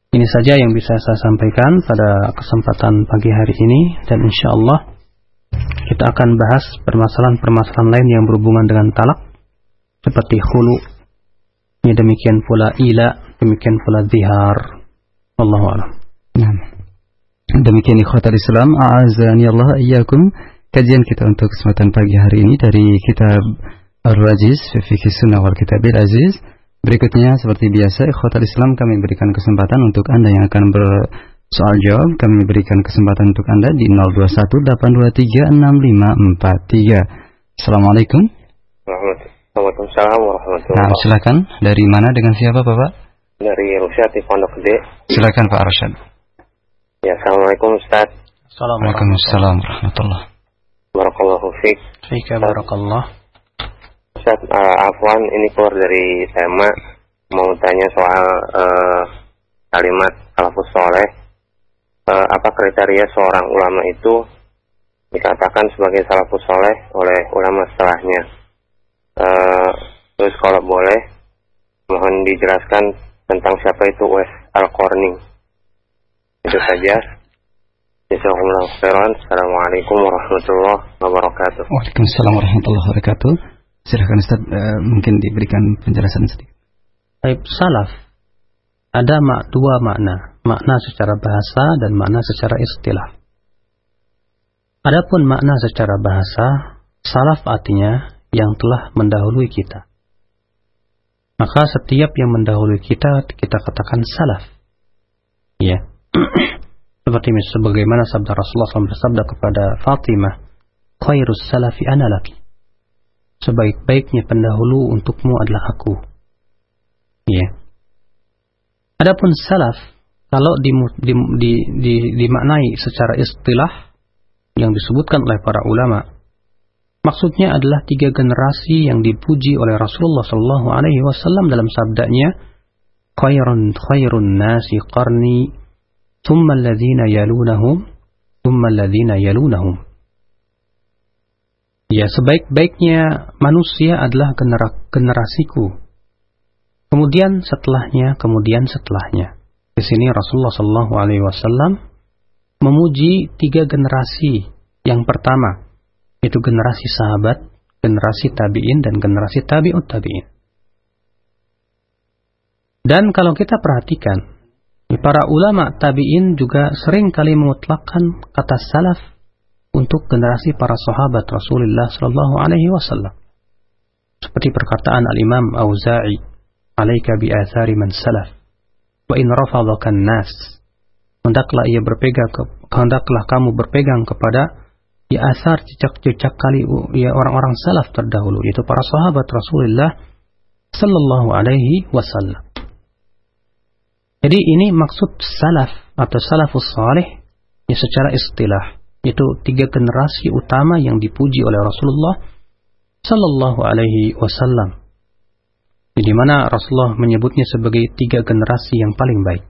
Ini saja yang bisa saya sampaikan pada kesempatan pagi hari ini dan insya Allah kita akan bahas permasalahan-permasalahan lain yang berhubungan dengan talak seperti hulu, ya demikian pula ila, demikian pula zihar. Wallahu a'lam. Demikian ikhwatal Islam, a'azani Allah iyyakum kajian kita untuk kesempatan pagi hari ini dari kitab Ar-Rajiz Fikih Sunnah wal Kitabil Aziz. Berikutnya seperti biasa ikhwatal Islam kami berikan kesempatan untuk Anda yang akan bersoal jawab. Kami berikan kesempatan untuk Anda di 0218236543. Assalamualaikum. Waalaikumsalam warahmatullahi Nah, silakan. Dari mana dengan siapa, Bapak? Dari Rusyad di Pondok Gede. Silakan Pak Arsyad. Ya, Assalamualaikum Ustaz. Assalamualaikum warahmatullahi Barakallahu fiik. Fika barakallah. Ustaz, uh, Afwan ini keluar dari tema mau tanya soal uh, kalimat salafus soleh. Uh, apa kriteria seorang ulama itu dikatakan sebagai salafus soleh oleh ulama setelahnya. Uh, terus kalau boleh, mohon dijelaskan tentang siapa itu Wes Al-Qarni. Itu saja. Jazakumullah khairan. Assalamualaikum warahmatullahi wabarakatuh. Waalaikumsalam warahmatullahi wabarakatuh. Silahkan Ustaz, uh, mungkin diberikan penjelasan sedikit. Baik, salaf. Ada mak dua makna. Makna secara bahasa dan makna secara istilah. Adapun makna secara bahasa, salaf artinya yang telah mendahului kita. Maka setiap yang mendahului kita, kita katakan salaf. Ya. Seperti sebagaimana sabda Rasulullah SAW bersabda kepada Fatimah, khairus salafi analaki sebaik-baiknya pendahulu untukmu adalah aku. Ya. Adapun salaf kalau di, di, di, di, dimaknai secara istilah yang disebutkan oleh para ulama, maksudnya adalah tiga generasi yang dipuji oleh Rasulullah Shallallahu Alaihi Wasallam dalam sabdanya, khairun khairun nasi qarni, thumma alladhina yalunahum, thumma alladhina yalunahum. Ya, sebaik-baiknya manusia adalah generasiku. Kemudian setelahnya, kemudian setelahnya. Di sini Rasulullah Shallallahu Alaihi Wasallam memuji tiga generasi. Yang pertama, itu generasi sahabat, generasi tabiin dan generasi tabiut tabiin. Dan kalau kita perhatikan, para ulama tabiin juga sering kali memutlakkan kata salaf untuk generasi para sahabat Rasulullah Shallallahu Alaihi Wasallam. Seperti perkataan Al Imam Auza'i, "Alaika bi athari man salaf, wa in rafadhakan nas." Hendaklah ia berpegang ke, hendaklah kamu berpegang kepada ya asar jejak-jejak kali ya orang-orang salaf terdahulu yaitu para sahabat Rasulullah sallallahu alaihi wasallam. Jadi ini maksud salaf atau salafus salih ya secara istilah itu tiga generasi utama yang dipuji oleh Rasulullah Sallallahu Alaihi Wasallam. Di mana Rasulullah menyebutnya sebagai tiga generasi yang paling baik.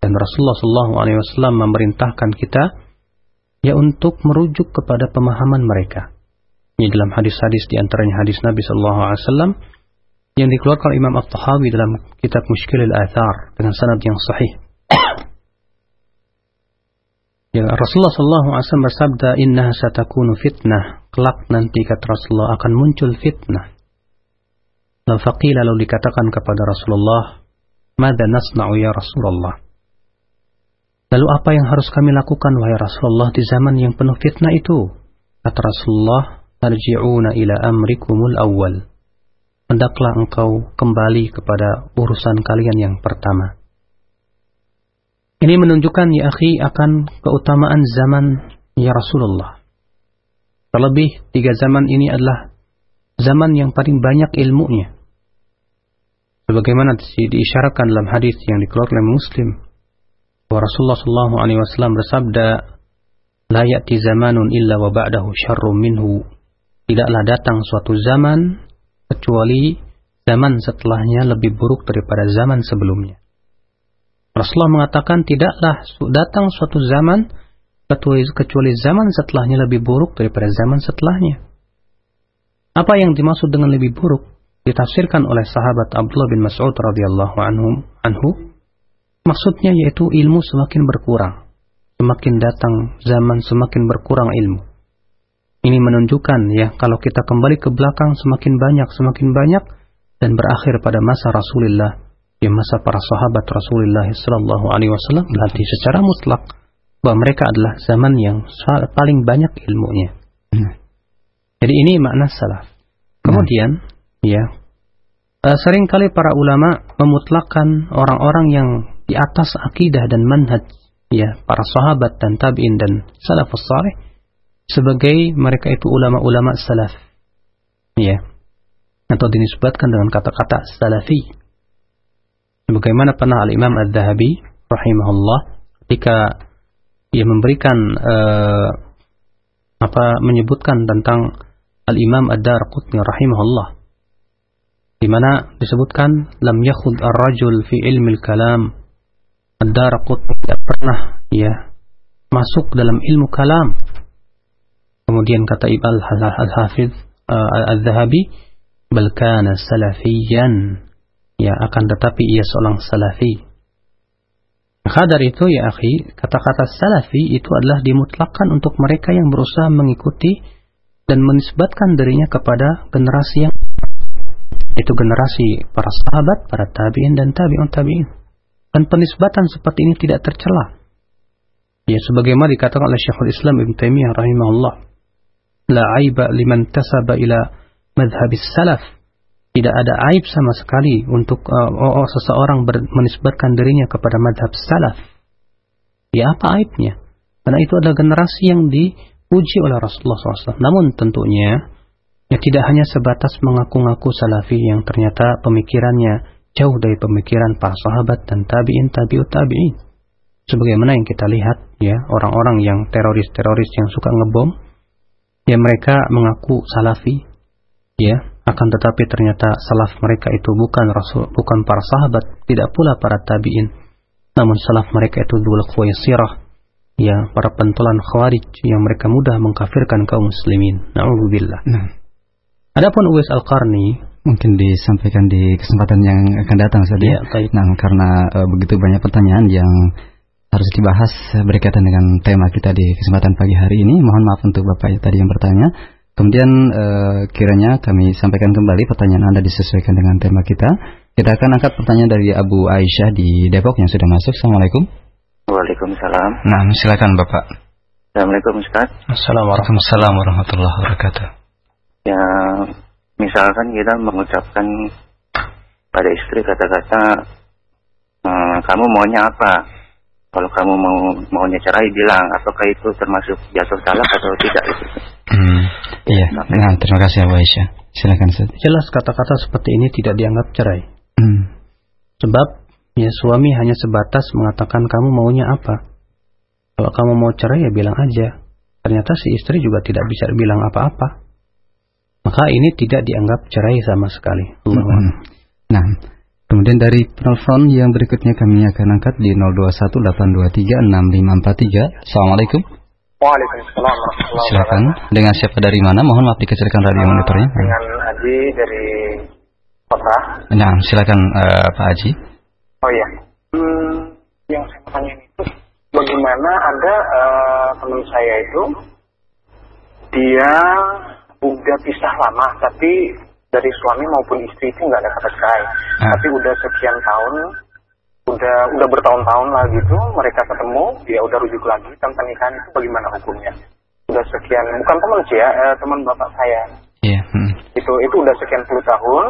Dan Rasulullah Sallallahu Alaihi Wasallam memerintahkan kita ya untuk merujuk kepada pemahaman mereka. Ini dalam hadis-hadis di antaranya hadis Nabi Sallallahu Alaihi Wasallam yang dikeluarkan Imam At-Tahawi dalam kitab Mushkil al-Athar dengan sanad yang sahih. Ya, Rasulullah SAW bersabda, Inna satakunu fitnah. Kelak nanti kata Rasulullah akan muncul fitnah. Lalu lalu dikatakan kepada Rasulullah, Mada nasna'u ya Rasulullah. Lalu apa yang harus kami lakukan wahai Rasulullah di zaman yang penuh fitnah itu? Kata Rasulullah, Arji'una ila amrikumul awal. Hendaklah engkau kembali kepada urusan kalian yang pertama. Ini menunjukkan ya akhi akan keutamaan zaman ya Rasulullah. Terlebih tiga zaman ini adalah zaman yang paling banyak ilmunya. Sebagaimana diisyaratkan dalam hadis yang dikeluarkan oleh Muslim, bahwa Rasulullah Shallallahu Alaihi Wasallam bersabda, "La ya'ti zamanun illa wa ba'dahu syarrum minhu." Tidaklah datang suatu zaman kecuali zaman setelahnya lebih buruk daripada zaman sebelumnya. Rasulullah mengatakan tidaklah datang suatu zaman kecuali, zaman setelahnya lebih buruk daripada zaman setelahnya. Apa yang dimaksud dengan lebih buruk ditafsirkan oleh sahabat Abdullah bin Mas'ud radhiyallahu anhu, anhu maksudnya yaitu ilmu semakin berkurang. Semakin datang zaman semakin berkurang ilmu. Ini menunjukkan ya kalau kita kembali ke belakang semakin banyak semakin banyak dan berakhir pada masa Rasulullah di masa para sahabat Rasulullah Sallallahu Alaihi Wasallam berarti secara mutlak bahwa mereka adalah zaman yang paling banyak ilmunya. Hmm. Jadi ini makna salaf. Kemudian, hmm. ya, uh, sering kali para ulama memutlakkan orang-orang yang di atas akidah dan manhaj, ya, para sahabat dan tabiin dan salafus saleh sebagai mereka itu ulama-ulama salaf. Ya. Atau dinisbatkan dengan kata-kata salafi Bagaimana pernah Al-Imam Al-Dhahabi rahimahullah ketika ia memberikan uh, apa menyebutkan tentang Al-Imam Ad-Darqutni rahimahullah di mana disebutkan lam yakhud ar-rajul fi ilmi al-kalam Ad-Darqutni tidak pernah ya masuk dalam ilmu kalam Kemudian kata Ibn Al-Hafidh uh, Al-Zahabi, bal kana salafiyan. Ya, akan tetapi ia seorang salafi. Maka itu ya akhi, kata-kata salafi itu adalah dimutlakkan untuk mereka yang berusaha mengikuti dan menisbatkan dirinya kepada generasi yang itu generasi para sahabat, para tabi'in dan tabi'un tabi'in. Dan penisbatan seperti ini tidak tercela. Ya sebagaimana dikatakan oleh Syekhul Islam Ibn Taimiyah rahimahullah, la aiba liman tasaba ila madhhabis salaf. Tidak ada aib sama sekali untuk uh, oh, oh, seseorang menisbatkan dirinya kepada madhab salaf. Ya apa aibnya? Karena itu adalah generasi yang diuji oleh Rasulullah SAW. Namun tentunya ya tidak hanya sebatas mengaku-ngaku salafi yang ternyata pemikirannya jauh dari pemikiran para sahabat dan tabiin tabiut tabiin sebagaimana yang kita lihat ya orang-orang yang teroris-teroris yang suka ngebom ya mereka mengaku salafi. Ya akan tetapi ternyata salaf mereka itu bukan rasul bukan para sahabat tidak pula para tabiin. Namun salaf mereka itu dua sirah ya para pentolan khawarij yang mereka mudah mengkafirkan kaum muslimin. Naudzubillah. Nah. adapun Uwais Al-Qarni mungkin disampaikan di kesempatan yang akan datang saja. Ya, nah, karena uh, begitu banyak pertanyaan yang harus dibahas berkaitan dengan tema kita di kesempatan pagi hari ini. Mohon maaf untuk Bapak tadi yang bertanya. Kemudian uh, kiranya kami sampaikan kembali pertanyaan Anda disesuaikan dengan tema kita. Kita akan angkat pertanyaan dari Abu Aisyah di Depok yang sudah masuk. Assalamualaikum. Waalaikumsalam. Nah, silakan Bapak. Assalamualaikum Ustaz. Assalamualaikum warahmatullahi wabarakatuh. Ya, misalkan kita mengucapkan pada istri kata-kata, ehm, kamu maunya apa? Kalau kamu mau maunya cerai bilang apakah itu termasuk jatuh talak atau tidak? Itu hmm, iya. Nah, terima kasih Abu Aisyah. Silakan Ustaz. jelas kata-kata seperti ini tidak dianggap cerai. Hmm. sebab ya suami hanya sebatas mengatakan kamu maunya apa. Kalau kamu mau cerai ya bilang aja. Ternyata si istri juga tidak bisa bilang apa-apa. Maka ini tidak dianggap cerai sama sekali. Hmm. nah Kemudian dari telepon yang berikutnya kami akan angkat di 0218236543. Assalamualaikum. Waalaikumsalam Silakan. Dengan siapa dari mana? Mohon maaf dikecilkan radio monitornya. Dengan Haji dari kota. Nah, silakan uh, Pak Haji. Oh iya. Hmm, yang saya tanya itu bagaimana ada uh, teman saya itu dia udah pisah lama tapi dari suami maupun istri itu nggak ada kata cerai. Ah. Tapi udah sekian tahun, udah udah bertahun-tahun lah gitu, mereka ketemu, dia udah rujuk lagi tanpa nikahan itu bagaimana hukumnya? Udah sekian, bukan teman sih ya, eh, teman bapak saya. Iya. Yeah. Hmm. Itu itu udah sekian puluh tahun,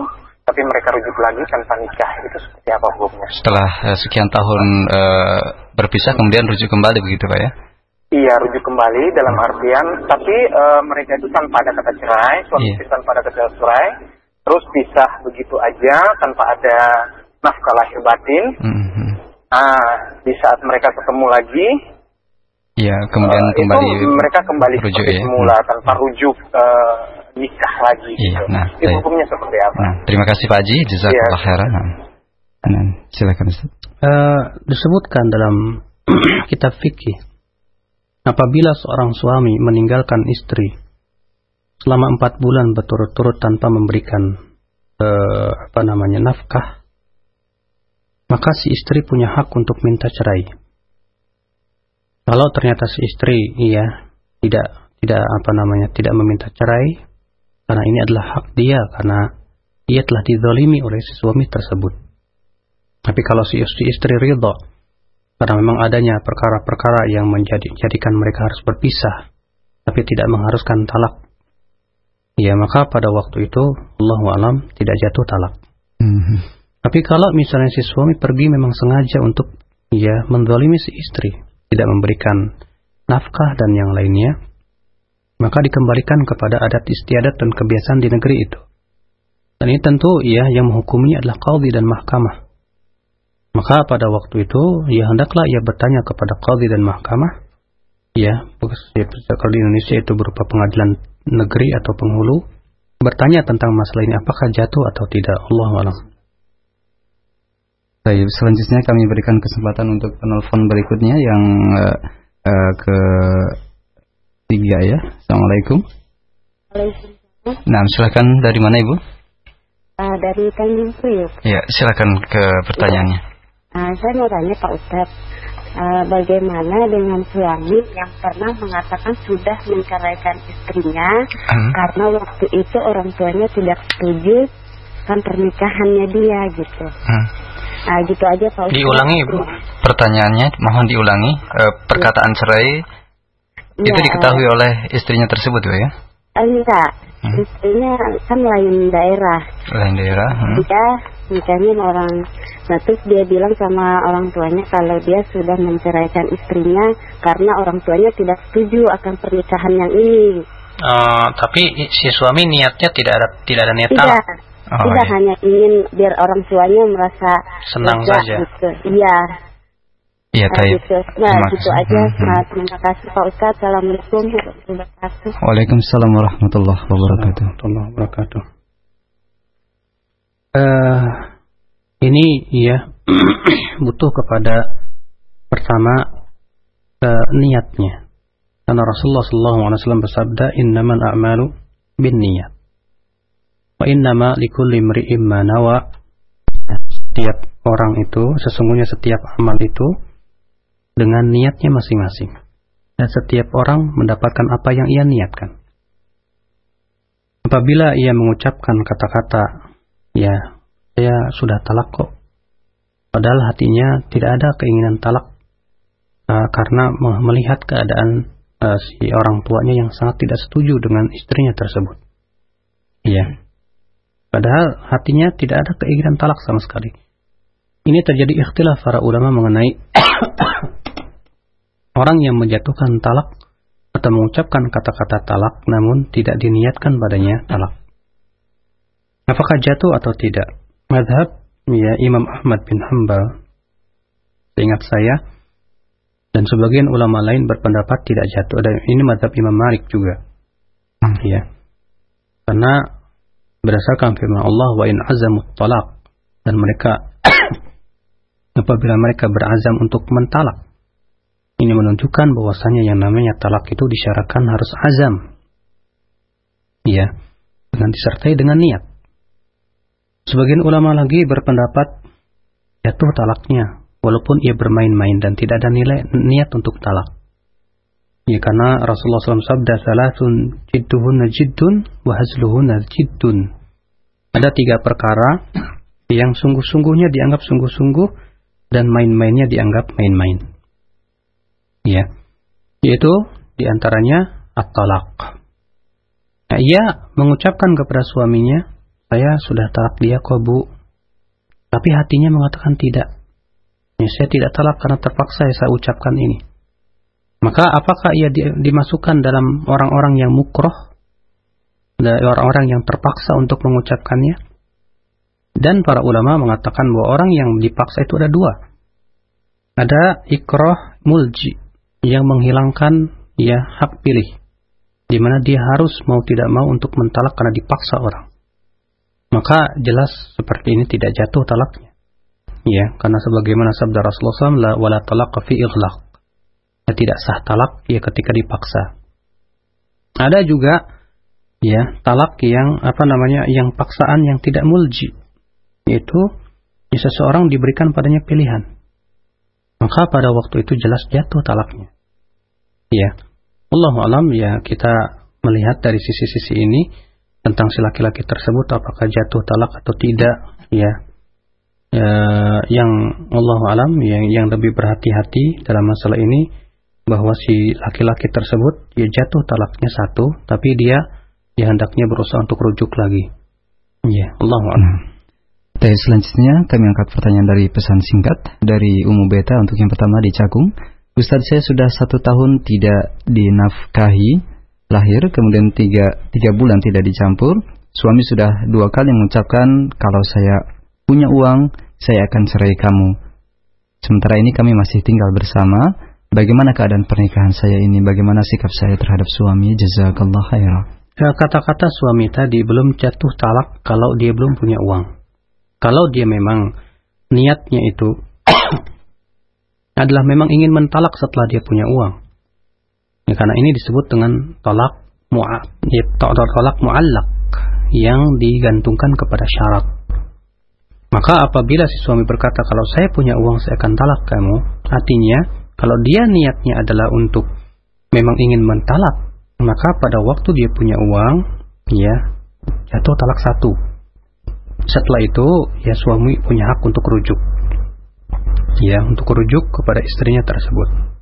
tapi mereka rujuk lagi tanpa nikah itu seperti apa hukumnya? Setelah uh, sekian tahun uh, berpisah kemudian rujuk kembali begitu pak ya? Iya, rujuk kembali dalam artian, tapi uh, mereka itu tanpa ada kata cerai, suami yeah. tanpa ada kata cerai, terus pisah begitu aja tanpa ada nafkah lahir batin. Mm-hmm. Nah, di saat mereka ketemu lagi, ya kemudian uh, kembali itu mereka kembali rujuk, seperti ya? semula hmm. tanpa rujuk uh, nikah lagi. Iya, gitu. nah, itu hukumnya seperti apa? Nah, terima kasih Pak Haji, jazakallah ya. khairan. Nah, nah, silakan Ustaz. Uh, disebutkan dalam kitab fikih Apabila seorang suami meninggalkan istri selama empat bulan berturut-turut tanpa memberikan eh, apa namanya nafkah, maka si istri punya hak untuk minta cerai. Kalau ternyata si istri iya tidak tidak apa namanya tidak meminta cerai karena ini adalah hak dia karena ia telah dizalimi oleh si suami tersebut. Tapi kalau si istri, istri ridho karena memang adanya perkara-perkara yang menjadikan mereka harus berpisah, tapi tidak mengharuskan talak. Ya maka pada waktu itu Allah alam tidak jatuh talak. Mm-hmm. Tapi kalau misalnya si suami pergi memang sengaja untuk ya mendolimi si istri, tidak memberikan nafkah dan yang lainnya, maka dikembalikan kepada adat istiadat dan kebiasaan di negeri itu. Dan ini tentu ya yang menghukumi adalah qadhi dan mahkamah. Maka pada waktu itu, ya hendaklah ia bertanya kepada qadhi dan mahkamah. Ya, kalau di Indonesia itu berupa pengadilan negeri atau penghulu. Bertanya tentang masalah ini apakah jatuh atau tidak. Allah alam. Baik, selanjutnya kami berikan kesempatan untuk penelpon berikutnya yang uh, uh, ke tiga ya. Assalamualaikum. Waalaikumsalam. Nah, silakan dari mana Ibu? Uh, dari Tanjung Priuk. Ya, silakan ke pertanyaannya. Uh, saya mau tanya Pak Ustadz, uh, bagaimana dengan suami yang pernah mengatakan sudah menceraikan istrinya Hmm. karena waktu itu orang tuanya tidak setuju kan pernikahannya dia gitu. Hmm. Nah, gitu aja Pak Ustadz. Diulangi Ibu. Pertanyaannya mohon diulangi. Eh, perkataan cerai itu Iya. diketahui oleh istrinya tersebut Bu, ya? Eh, enggak, istrinya kan lain daerah. Lain daerah. hmm. Dia sama orang Nah terus dia bilang sama orang tuanya kalau dia sudah menceraikan istrinya karena orang tuanya tidak setuju akan pernikahan yang ini. Eh, tapi si suami niatnya tidak ada tidak ada niat Tidak, talak. Oh, tidak iya. hanya ingin biar orang tuanya merasa Senang lega saja. Gitu. Iya. Iya, Nah, gitu. Nah Terima gitu kasih. aja. Hmm, hmm. Nah, terima kasih Pak Ustadz. Assalamualaikum warahmatullahi wabarakatuh. Waalaikumsalam warahmatullahi wabarakatuh. warahmatullahi wabarakatuh. Eh, ini ya butuh kepada pertama eh, niatnya. Karena Rasulullah SAW bersabda, "Innamal a'malu bin niat. Wa innama likulli imri'in ma nawa." Setiap orang itu, sesungguhnya setiap amal itu dengan niatnya masing-masing. Dan setiap orang mendapatkan apa yang ia niatkan. Apabila ia mengucapkan kata-kata, ya, saya sudah talak kok. Padahal hatinya tidak ada keinginan talak uh, karena me- melihat keadaan uh, si orang tuanya yang sangat tidak setuju dengan istrinya tersebut. Iya. Padahal hatinya tidak ada keinginan talak sama sekali. Ini terjadi ikhtilaf para ulama mengenai orang yang menjatuhkan talak atau mengucapkan kata-kata talak namun tidak diniatkan padanya talak. Apakah jatuh atau tidak? Madhab ya Imam Ahmad bin Hambal seingat saya dan sebagian ulama lain berpendapat tidak jatuh. Dan ini madhab Imam Malik juga. Ya. Karena berdasarkan firman Allah wa in azamut talak dan mereka apabila mereka berazam untuk mentalak ini menunjukkan bahwasanya yang namanya talak itu disyaratkan harus azam. Ya, dengan disertai dengan niat. Sebagian ulama lagi berpendapat jatuh talaknya walaupun ia bermain-main dan tidak ada nilai niat untuk talak. Ya karena Rasulullah SAW sabda salatun jidduhunna jiddun wa hazluhunna jiddun. Ada tiga perkara yang sungguh-sungguhnya dianggap sungguh-sungguh dan main-mainnya dianggap main-main. Ya, yaitu di antaranya at-talaq. Nah, ia mengucapkan kepada suaminya, saya sudah talak dia kok bu. Tapi hatinya mengatakan tidak. Ya, saya tidak talak karena terpaksa ya saya ucapkan ini. Maka apakah ia di- dimasukkan dalam orang-orang yang mukroh? Dari orang-orang yang terpaksa untuk mengucapkannya? Dan para ulama mengatakan bahwa orang yang dipaksa itu ada dua. Ada ikroh mulji yang menghilangkan ya hak pilih di mana dia harus mau tidak mau untuk mentalak karena dipaksa orang. Maka jelas seperti ini tidak jatuh talaknya. Ya, karena sebagaimana sabda Rasulullah SAW, la wala fi ighlaq. Ya, tidak sah talak ya ketika dipaksa. Ada juga ya talak yang apa namanya yang paksaan yang tidak mulji yaitu ya, seseorang diberikan padanya pilihan maka pada waktu itu jelas jatuh talaknya. Ya, Allah alam ya kita melihat dari sisi-sisi ini tentang si laki-laki tersebut apakah jatuh talak atau tidak. Ya, ya yang Allah alam yang yang lebih berhati-hati dalam masalah ini bahwa si laki-laki tersebut ya jatuh talaknya satu, tapi dia ya hendaknya berusaha untuk rujuk lagi. Ya, Allah alam. Baik, selanjutnya kami angkat pertanyaan dari pesan singkat dari Umu Beta untuk yang pertama di Cakung. Ustadz saya sudah satu tahun tidak dinafkahi, lahir, kemudian tiga, tiga bulan tidak dicampur. Suami sudah dua kali mengucapkan kalau saya punya uang, saya akan cerai kamu. Sementara ini kami masih tinggal bersama. Bagaimana keadaan pernikahan saya ini? Bagaimana sikap saya terhadap suami? Jazakallah khairan. Ya, Kata-kata suami tadi belum jatuh talak kalau dia belum punya uang. Kalau dia memang niatnya itu adalah memang ingin mentalak setelah dia punya uang. Ya, karena ini disebut dengan tolak mu'a, ya, tolak mu'allak yang digantungkan kepada syarat. Maka apabila si suami berkata kalau saya punya uang saya akan talak kamu, artinya kalau dia niatnya adalah untuk memang ingin mentalak, maka pada waktu dia punya uang, ya jatuh talak satu. Setelah itu, ya suami punya hak untuk rujuk. Ya, untuk rujuk kepada istrinya tersebut.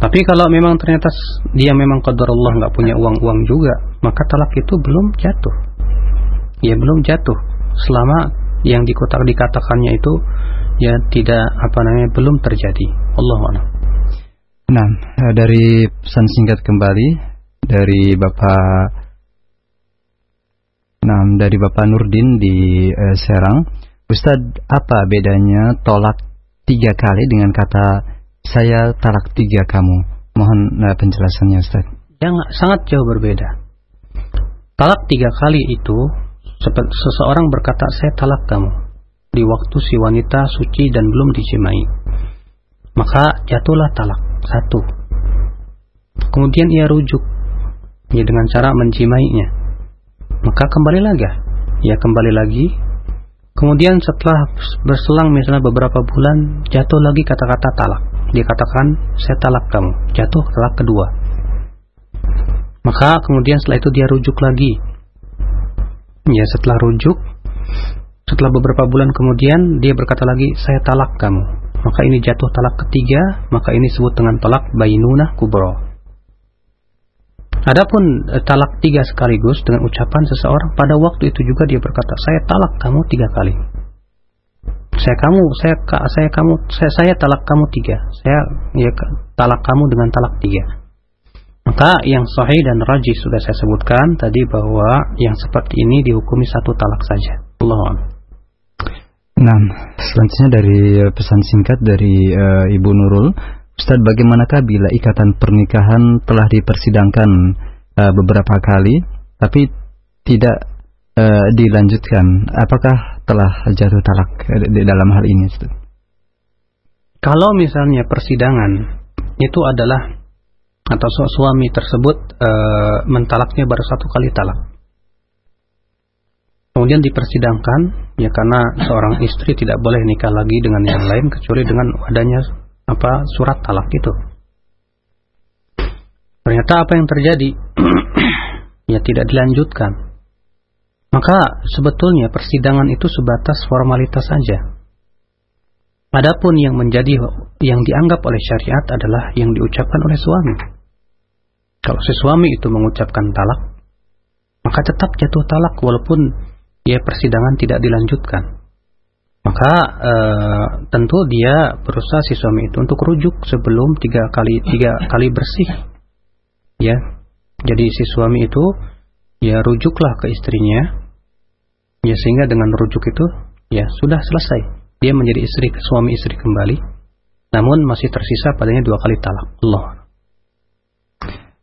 Tapi kalau memang ternyata dia memang qadar Allah nggak punya uang-uang juga, maka talak itu belum jatuh. Ya belum jatuh selama yang dikotak dikatakannya itu ya tidak apa namanya belum terjadi. Allah Nah, eh, dari pesan singkat kembali dari Bapak Nah, dari Bapak Nurdin di uh, Serang, Ustadz, apa bedanya tolak tiga kali dengan kata saya talak tiga kamu? Mohon uh, penjelasannya Ustadz. Yang sangat jauh berbeda. Talak tiga kali itu seseorang berkata saya talak kamu di waktu si wanita suci dan belum dijimai. Maka jatuhlah talak satu. Kemudian ia rujuk ya dengan cara menjimainya. Maka kembali lagi, ya kembali lagi. Kemudian setelah berselang misalnya beberapa bulan jatuh lagi kata-kata talak. Dia katakan saya talak kamu. Jatuh talak kedua. Maka kemudian setelah itu dia rujuk lagi. Ya setelah rujuk, setelah beberapa bulan kemudian dia berkata lagi saya talak kamu. Maka ini jatuh talak ketiga, maka ini disebut dengan talak bainunah kubro. Adapun e, talak tiga sekaligus dengan ucapan seseorang pada waktu itu juga dia berkata, saya talak kamu tiga kali. Saya kamu, saya saya kamu, saya saya talak kamu tiga. Saya ya talak kamu dengan talak tiga. Maka yang sahih dan rajih sudah saya sebutkan tadi bahwa yang seperti ini dihukumi satu talak saja. Allah. Nah, selanjutnya dari e, pesan singkat dari uh, Ibu Nurul, Ustaz, bagaimanakah bila ikatan pernikahan telah dipersidangkan uh, beberapa kali, tapi tidak uh, dilanjutkan? Apakah telah jatuh talak di dalam hal ini? Ustaz? Kalau misalnya persidangan itu adalah atau suami tersebut uh, mentalaknya baru satu kali talak, kemudian dipersidangkan, ya karena seorang istri tidak boleh nikah lagi dengan yang lain kecuali dengan adanya apa surat talak itu. Ternyata apa yang terjadi? ya tidak dilanjutkan. Maka sebetulnya persidangan itu sebatas formalitas saja. Adapun yang menjadi yang dianggap oleh syariat adalah yang diucapkan oleh suami. Kalau si suami itu mengucapkan talak, maka tetap jatuh talak walaupun ya persidangan tidak dilanjutkan maka e, tentu dia berusaha si suami itu untuk rujuk sebelum tiga kali tiga kali bersih. Ya. Jadi si suami itu ya rujuklah ke istrinya. Ya sehingga dengan rujuk itu ya sudah selesai. Dia menjadi istri suami istri kembali. Namun masih tersisa padanya dua kali talak. Allah.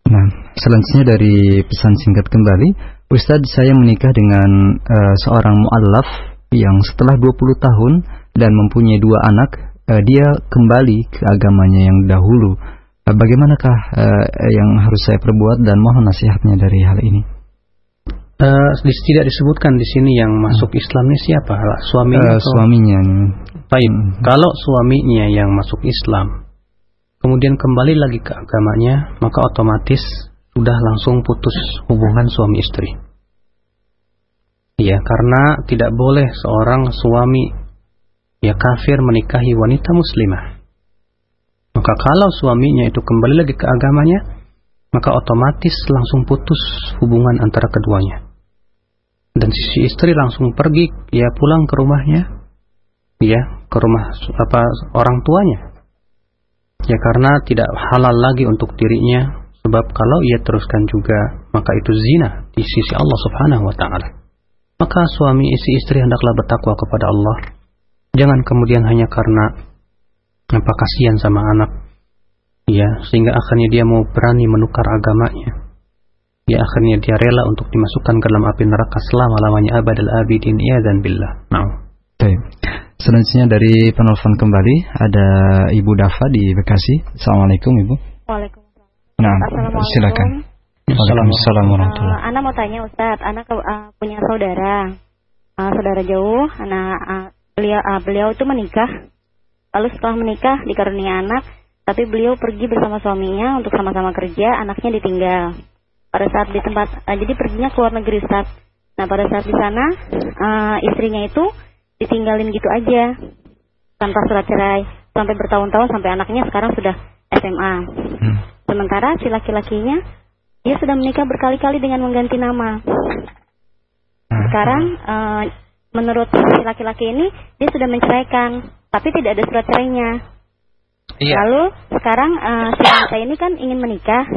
Nah, selanjutnya dari pesan singkat kembali, Ustadz saya menikah dengan uh, seorang mu'allaf yang setelah 20 tahun dan mempunyai dua anak, uh, dia kembali ke agamanya yang dahulu. Uh, bagaimanakah uh, yang harus saya perbuat dan mohon nasihatnya dari hal ini? Uh, tidak disebutkan di sini yang masuk hmm. Islam ini siapa? Suaminya? Uh, suaminya. Baik, hmm. kalau suaminya yang masuk Islam, kemudian kembali lagi ke agamanya, maka otomatis sudah langsung putus hubungan suami istri. Ya, karena tidak boleh seorang suami ya kafir menikahi wanita muslimah. Maka kalau suaminya itu kembali lagi ke agamanya, maka otomatis langsung putus hubungan antara keduanya. Dan si istri langsung pergi, ya pulang ke rumahnya, ya ke rumah apa orang tuanya. Ya karena tidak halal lagi untuk dirinya, sebab kalau ia teruskan juga, maka itu zina di sisi Allah Subhanahu wa taala. Maka suami isi istri hendaklah bertakwa kepada Allah. Jangan kemudian hanya karena apa kasihan sama anak, ya sehingga akhirnya dia mau berani menukar agamanya. Ya akhirnya dia rela untuk dimasukkan ke dalam api neraka selama-lamanya abadal abidin iya dan billah. Nah. Baik. Selanjutnya dari penelpon kembali ada Ibu Dafa di Bekasi. Assalamualaikum Ibu. Waalaikumsalam. Nah, Assalamualaikum. silakan. Waalaikumsalam warahmatullahi Uh, Ana mau tanya Ustadz, Ana ke, uh, punya saudara, uh, saudara jauh. Ana uh, beliau uh, beliau itu menikah. Lalu setelah menikah dikarunia anak, tapi beliau pergi bersama suaminya untuk sama-sama kerja, anaknya ditinggal. Pada saat di tempat, uh, jadi perginya ke luar negeri Ustadz. Nah pada saat di sana, uh, istrinya itu ditinggalin gitu aja, tanpa surat cerai, sampai bertahun-tahun sampai anaknya sekarang sudah SMA. Sementara si laki-lakinya dia sudah menikah berkali-kali dengan mengganti nama. Sekarang eh, menurut si laki-laki ini dia sudah menceraikan, tapi tidak ada surat cerainya. Iya. Lalu sekarang eh, si wanita ini kan ingin menikah.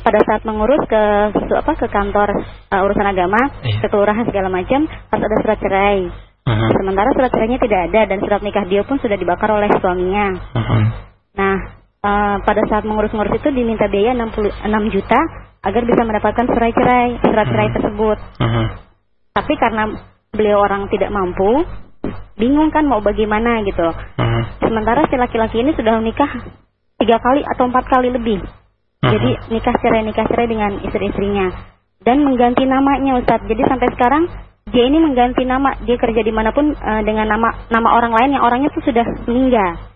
Pada saat mengurus ke apa ke kantor eh, urusan agama, ke kelurahan segala macam harus ada surat cerai. Sementara surat cerainya tidak ada dan surat nikah dia pun sudah dibakar oleh suaminya. Nah, eh, pada saat mengurus-ngurus itu diminta biaya 66 juta agar bisa mendapatkan surat cerai, surat cerai tersebut. Tapi karena beliau orang tidak mampu, bingung kan mau bagaimana gitu. loh. Sementara si laki-laki ini sudah menikah tiga kali atau empat kali lebih. Jadi nikah cerai nikah cerai dengan istri-istrinya dan mengganti namanya Ustadz. Jadi sampai sekarang dia ini mengganti nama, dia kerja di mana pun eh, dengan nama nama orang lain yang orangnya tuh sudah meninggal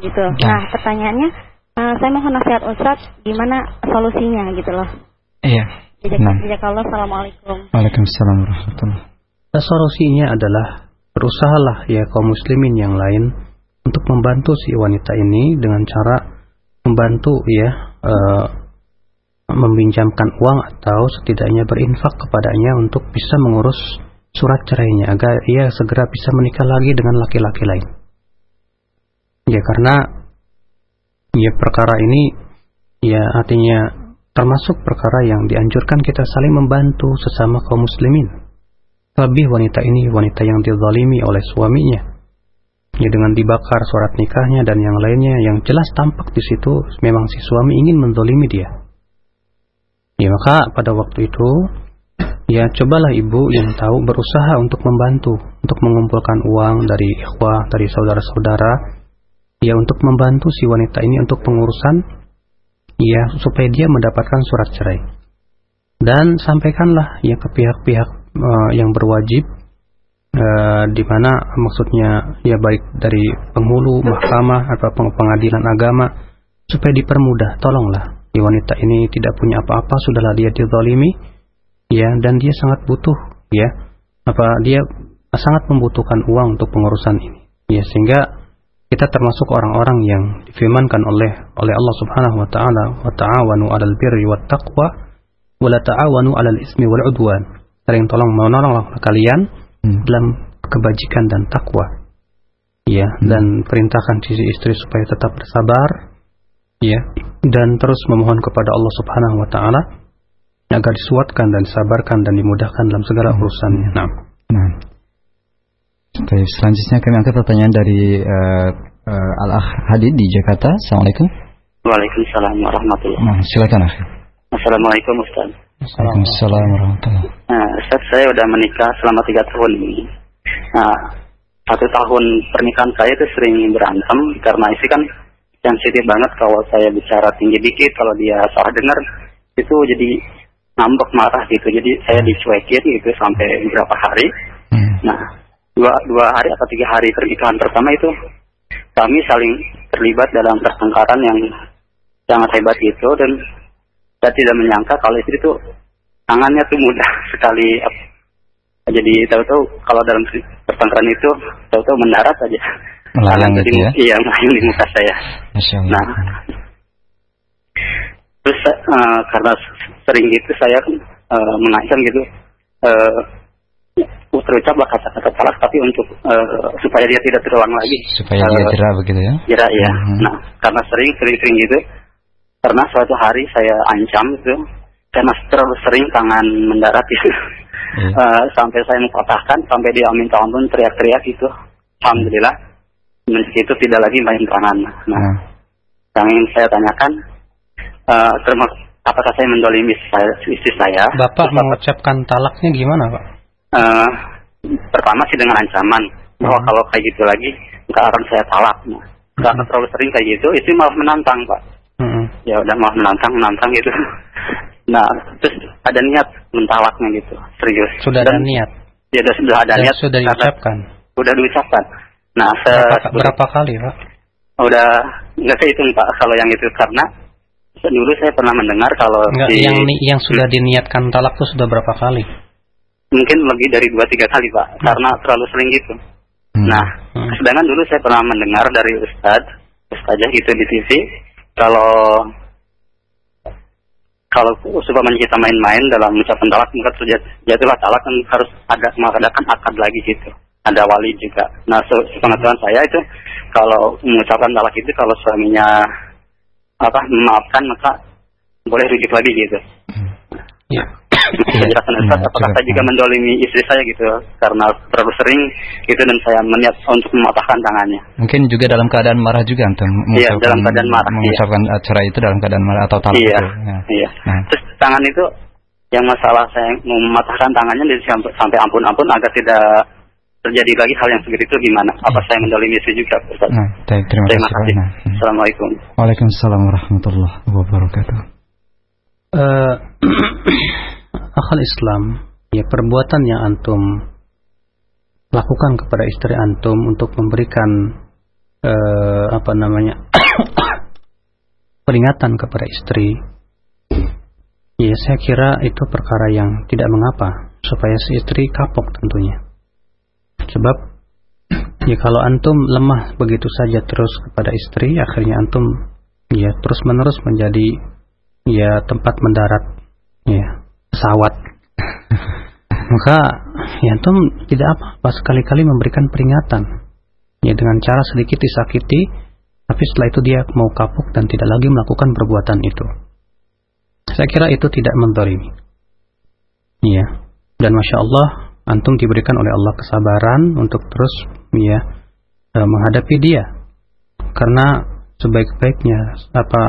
gitu. Nah pertanyaannya, eh, saya mohon nasihat Ustadz, gimana solusinya gitu loh. Iya. Jajak, Nah. Assalamualaikum. Waalaikumsalam warahmatullahi Nah, solusinya adalah berusahalah ya kaum muslimin yang lain untuk membantu si wanita ini dengan cara membantu ya eh, meminjamkan uang atau setidaknya berinfak kepadanya untuk bisa mengurus surat cerainya agar ia segera bisa menikah lagi dengan laki-laki lain. Ya karena ya perkara ini ya artinya termasuk perkara yang dianjurkan kita saling membantu sesama kaum muslimin. Lebih wanita ini wanita yang dizalimi oleh suaminya. Ya dengan dibakar surat nikahnya dan yang lainnya yang jelas tampak di situ memang si suami ingin menzalimi dia. Ya maka pada waktu itu ya cobalah ibu yang tahu berusaha untuk membantu untuk mengumpulkan uang dari ikhwah dari saudara-saudara ya untuk membantu si wanita ini untuk pengurusan ya supaya dia mendapatkan surat cerai. Dan sampaikanlah ya ke pihak-pihak eh, yang berwajib eh, di mana maksudnya ya baik dari penghulu mahkamah atau peng- pengadilan agama supaya dipermudah tolonglah. Ya wanita ini tidak punya apa-apa sudahlah dia dizalimi ya dan dia sangat butuh ya. Apa dia sangat membutuhkan uang untuk pengurusan ini ya sehingga kita termasuk orang-orang yang difirmankan oleh oleh Allah Subhanahu wa taala wa ta'awanu 'alal birri wat taqwa wa la ta'awanu 'alal ismi wal 'udwan saling tolong menolong kalian dalam kebajikan dan takwa ya dan perintahkan sisi istri supaya tetap bersabar ya dan terus memohon kepada Allah Subhanahu wa taala agar disuatkan dan disabarkan dan dimudahkan dalam segala urusannya. Nah. Nah. Baik, selanjutnya kami angkat pertanyaan dari eh, eh, Al-Akh Hadid di Jakarta. Assalamualaikum. Waalaikumsalam warahmatullahi Nah, silakan Akh. Assalamualaikum Ustaz. Waalaikumsalam warahmatullahi Nah, Ustaz saya udah menikah selama tiga tahun ini. Nah, satu tahun pernikahan saya itu sering berantem karena istri kan sensitif banget kalau saya bicara tinggi dikit, kalau dia salah dengar itu jadi ngambek marah gitu. Jadi saya dicuekin gitu sampai beberapa hari. Nah, dua dua hari atau tiga hari pernikahan pertama itu kami saling terlibat dalam pertengkaran yang sangat hebat itu dan saya tidak menyangka kalau istri itu tangannya tuh mudah sekali jadi tahu-tahu kalau dalam pertengkaran itu tahu-tahu mendarat aja Melayang gitu di- ya? iya melayang di muka saya. Nah terus eh, karena sering gitu saya eh, mengancam gitu eh terucaplah kata-kata talak tapi untuk eh, supaya dia tidak terulang lagi Supaya dia Eh, jerah begitu ya. Kira ya. Mhm. Nah, karena sering sering-sering gitu, karena suatu hari saya ancam itu, karena terlalu sering tangan mendarat itu, Eh, sampai saya mempatahkan, sampai dia minta ampun teriak-teriak gitu. Alhamdulillah, meski itu tidak lagi main tangan. Nah, yang ingin saya tanyakan, eh termasuk apakah saya mendolimi saya, istri saya? Bapak mengucapkan talaknya gimana, Pak? Eh, pertama sih dengan ancaman bahwa kalau kayak gitu lagi nggak akan saya talak. Nah, karena terlalu sering kayak gitu, istri malah menantang pak. Mm-mm. ya udah mau menantang menantang gitu nah terus ada niat mentalaknya gitu serius Sudah ada niat. ya udah sudah ada Dan niat sudah karena- diucapkan. udah diucapkan nah se Berapa, berapa kali, Pak? udah nggak saya hitung pak kalau yang itu karena dulu saya pernah mendengar kalau Enggak, di yang yang sudah diniatkan talak itu sudah berapa kali? Mungkin lebih dari dua tiga kali pak karena terlalu sering gitu. Nah sedangkan dulu saya pernah mendengar dari ustad ustazah gitu di TV kalau kalau supaya kita main-main dalam ucapan talak maka jatuhlah talak kan harus ada mengadakan akad lagi gitu. Ada wali juga. Nah se pengetahuan saya itu kalau mengucapkan talak itu kalau suaminya apa memaafkan maka boleh rujuk lagi gitu. Ya. Penjelasan Ustaz, apakah saya juga mendolimi istri saya gitu karena terlalu sering gitu dan saya meniat untuk mematahkan tangannya. Mungkin juga dalam keadaan marah juga antum. Iya, dalam keadaan marah, iya. Mengucapkan uh, cerai itu dalam keadaan marah atau talak iya, itu. Ya. iya. Nah. Terus tangan itu yang masalah saya mematahkan tangannya dari sampai, ampun-ampun agar tidak terjadi lagi hal yang seperti itu gimana? Apa saya mendolimi istri juga Ustaz? Nah, baik, terima, Terima kasih. Nah, Assalamualaikum. Waalaikumsalam warahmatullahi wabarakatuh. Eh, akal Islam, ya perbuatan yang antum lakukan kepada istri antum untuk memberikan eh, apa namanya peringatan kepada istri, ya saya kira itu perkara yang tidak mengapa supaya si istri kapok tentunya. Sebab ya kalau antum lemah begitu saja terus kepada istri, akhirnya antum ya terus menerus menjadi ya tempat mendarat ya pesawat. Maka ya antum tidak apa-apa sekali-kali memberikan peringatan. Ya dengan cara sedikit disakiti tapi setelah itu dia mau kapuk dan tidak lagi melakukan perbuatan itu. Saya kira itu tidak mendolimi ya dan masya Allah antum diberikan oleh Allah kesabaran untuk terus ya eh, menghadapi dia. Karena sebaik-baiknya apa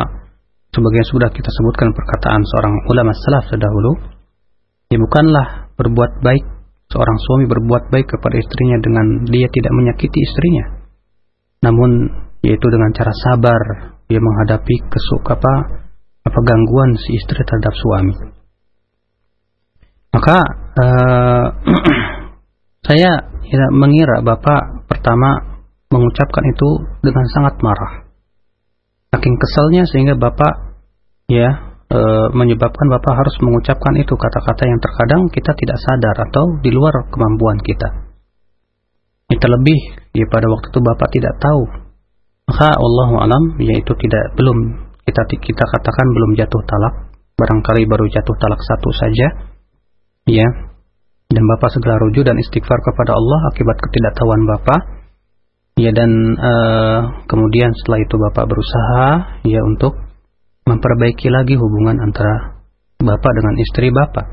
sebagai sudah kita sebutkan perkataan seorang ulama salaf terdahulu ya bukanlah berbuat baik seorang suami berbuat baik kepada istrinya dengan dia tidak menyakiti istrinya. Namun yaitu dengan cara sabar dia menghadapi kesuk apa apa gangguan si istri terhadap suami. Maka eh, saya ya, mengira bapak pertama mengucapkan itu dengan sangat marah saking keselnya sehingga bapak ya e, menyebabkan bapak harus mengucapkan itu kata-kata yang terkadang kita tidak sadar atau di luar kemampuan kita. Ya, terlebih ya pada waktu itu bapak tidak tahu. Maka Allah alam yaitu tidak belum kita kita katakan belum jatuh talak barangkali baru jatuh talak satu saja ya. Dan bapak segera rujuk dan istighfar kepada Allah akibat ketidaktahuan bapak ya dan eh, kemudian setelah itu bapak berusaha ya untuk memperbaiki lagi hubungan antara bapak dengan istri bapak.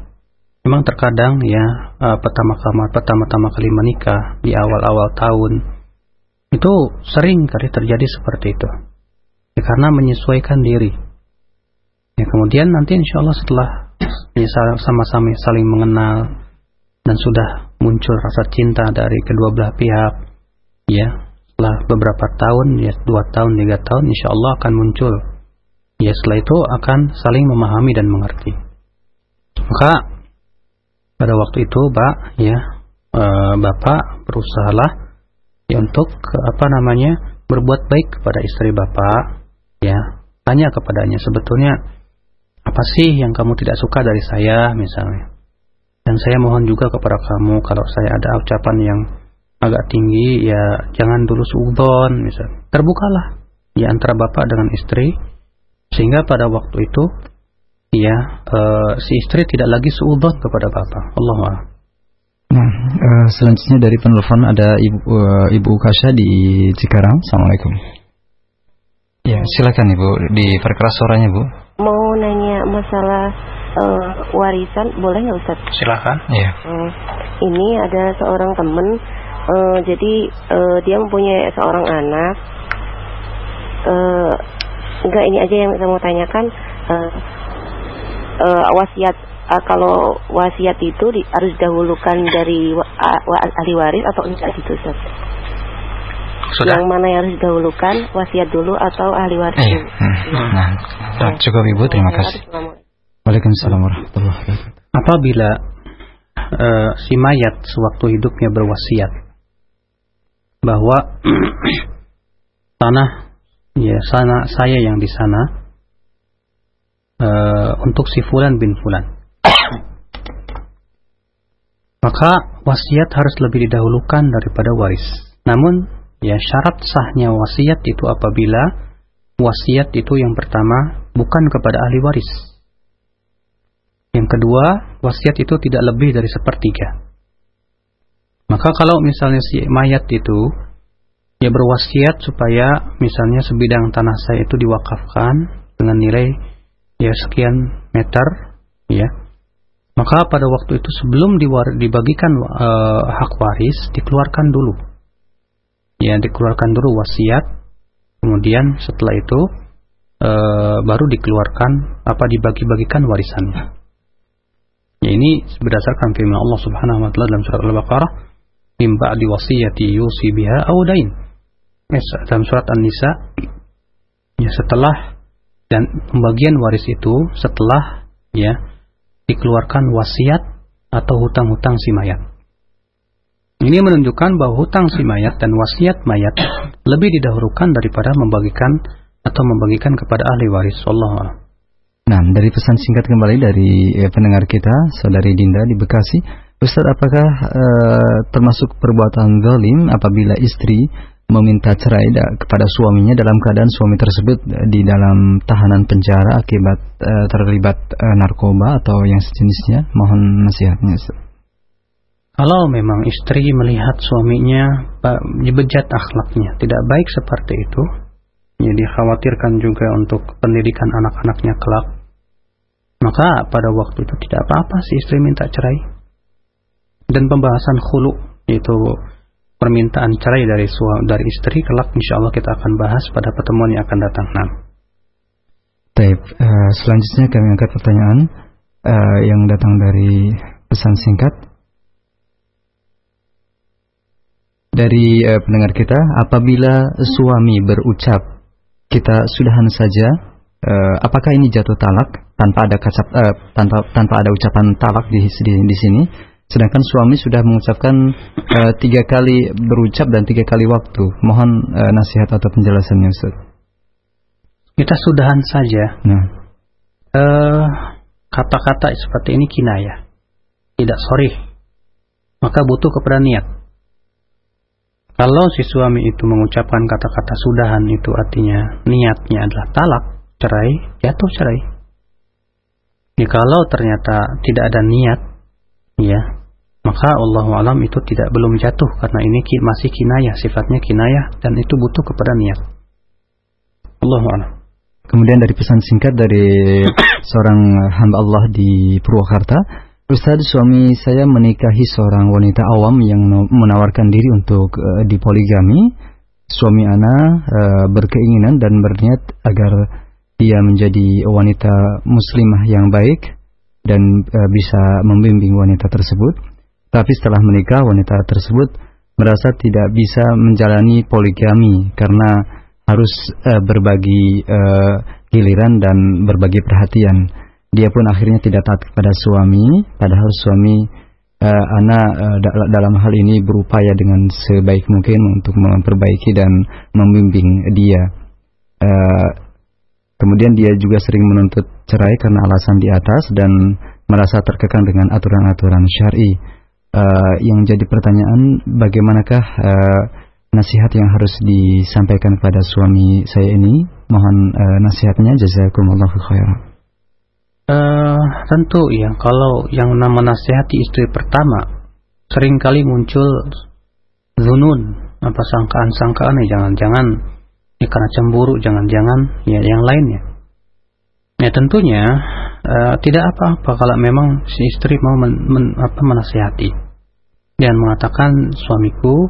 Memang terkadang ya eh, pertama-tama pertama-tama kali menikah di awal-awal tahun itu sering kali terjadi seperti itu. Ya, karena menyesuaikan diri. Ya kemudian nanti insya Allah setelah ya, sama-sama saling mengenal dan sudah muncul rasa cinta dari kedua belah pihak, ya setelah beberapa tahun, ya dua tahun, tiga tahun, insya Allah akan muncul ya setelah itu akan saling memahami dan mengerti. Maka pada waktu itu, Pak, ya e, Bapak berusahalah ya untuk apa namanya berbuat baik kepada istri Bapak, ya tanya kepadanya sebetulnya apa sih yang kamu tidak suka dari saya misalnya. Dan saya mohon juga kepada kamu kalau saya ada ucapan yang agak tinggi ya jangan dulu suudon misalnya. Terbukalah ya antara Bapak dengan istri sehingga pada waktu itu ya uh, si istri tidak lagi suudon kepada bapak Allah Nah, uh, selanjutnya dari penelpon ada Ibu uh, Ibu Kasha di Cikarang. Assalamualaikum. Ya, silakan Ibu, diperkeras suaranya, Bu. Mau nanya masalah uh, warisan, boleh nggak Ustaz? Silakan. Iya. Uh, ini ada seorang temen, uh, jadi uh, dia mempunyai seorang anak. Uh, enggak ini aja yang saya mau tanyakan uh, uh, wasiat uh, kalau wasiat itu di, harus didahulukan dari wa, uh, ahli waris atau enggak gitu Ustaz? Sudah? Yang mana yang harus didahulukan, wasiat dulu atau ahli waris? Eh, hmm. Nah, nah, cukup Ibu, terima kasih. Waalaikumsalam warahmatullahi wabarakatuh. Apabila uh, si mayat sewaktu hidupnya berwasiat bahwa tanah ya sana saya yang di sana uh, untuk si fulan bin fulan maka wasiat harus lebih didahulukan daripada waris. Namun, ya syarat sahnya wasiat itu apabila wasiat itu yang pertama bukan kepada ahli waris. Yang kedua, wasiat itu tidak lebih dari sepertiga. Maka kalau misalnya si mayat itu ya berwasiat supaya misalnya sebidang tanah saya itu diwakafkan dengan nilai ya sekian meter ya maka pada waktu itu sebelum dibagikan uh, hak waris dikeluarkan dulu. Ya, dikeluarkan dulu wasiat. Kemudian setelah itu uh, baru dikeluarkan apa dibagi-bagikan warisannya. Ya ini berdasarkan firman Allah Subhanahu wa taala dalam surat Al-Baqarah, "Mim ba'di wasiyati yusi biha aw dain." Dalam surat An-Nisa ya setelah dan pembagian waris itu setelah ya dikeluarkan wasiat atau hutang-hutang si mayat. Ini menunjukkan bahwa hutang si mayat dan wasiat mayat lebih didahulukan daripada membagikan atau membagikan kepada ahli waris. Allah. Nah, dari pesan singkat kembali dari eh, pendengar kita, saudari Dinda di Bekasi, Ustaz, apakah eh, termasuk perbuatan zalim apabila istri meminta cerai kepada suaminya dalam keadaan suami tersebut eh, di dalam tahanan penjara akibat uh, terlibat uh, narkoba atau yang sejenisnya. Mohon nasihatnya. Kalau memang istri melihat suaminya dibejat akhlaknya, tidak baik seperti itu, ya dikhawatirkan juga untuk pendidikan anak-anaknya kelak, maka pada waktu itu tidak apa-apa si istri minta cerai. Dan pembahasan khulu, itu permintaan cerai dari suami dari istri kelak insya Allah kita akan bahas pada pertemuan yang akan datang. Nah. Taib, uh, selanjutnya kami angkat pertanyaan uh, yang datang dari pesan singkat dari uh, pendengar kita. Apabila suami berucap kita sudahan saja, uh, apakah ini jatuh talak tanpa ada kacap, uh, tanpa tanpa ada ucapan talak di di, di sini? Sedangkan suami sudah mengucapkan uh, tiga kali berucap dan tiga kali waktu. Mohon uh, nasihat atau penjelasannya Ustaz. Kita sudahan saja. Nah. Uh, kata-kata seperti ini kinayah. Tidak sorry. Maka butuh kepada niat. Kalau si suami itu mengucapkan kata-kata sudahan itu artinya niatnya adalah talak, cerai, jatuh cerai. Ya, kalau ternyata tidak ada niat, ya maka Allah alam itu tidak belum jatuh karena ini masih kinayah sifatnya kinayah dan itu butuh kepada niat. Allah alam. Kemudian dari pesan singkat dari seorang hamba Allah di Purwakarta Ustaz suami saya menikahi seorang wanita awam yang menawarkan diri untuk uh, dipoligami. Suami ana uh, berkeinginan dan berniat agar dia menjadi wanita muslimah yang baik dan uh, bisa membimbing wanita tersebut tapi setelah menikah wanita tersebut merasa tidak bisa menjalani poligami karena harus uh, berbagi uh, giliran dan berbagi perhatian. Dia pun akhirnya tidak taat kepada suami, padahal suami uh, anak uh, dalam hal ini berupaya dengan sebaik mungkin untuk memperbaiki dan membimbing dia. Uh, kemudian dia juga sering menuntut cerai karena alasan di atas dan merasa terkekang dengan aturan-aturan syar'i uh, yang jadi pertanyaan bagaimanakah uh, nasihat yang harus disampaikan kepada suami saya ini? Mohon uh, nasihatnya jazakumullahu khairan. Uh, tentu ya. Kalau yang nama nasihati istri pertama sering kali muncul zunun apa sangkaan-sangkaan ya jangan-jangan ya karena cemburu jangan-jangan ya yang lainnya. Ya tentunya uh, tidak apa-apa kalau memang si istri mau men, men, apa, menasihati. Dan mengatakan suamiku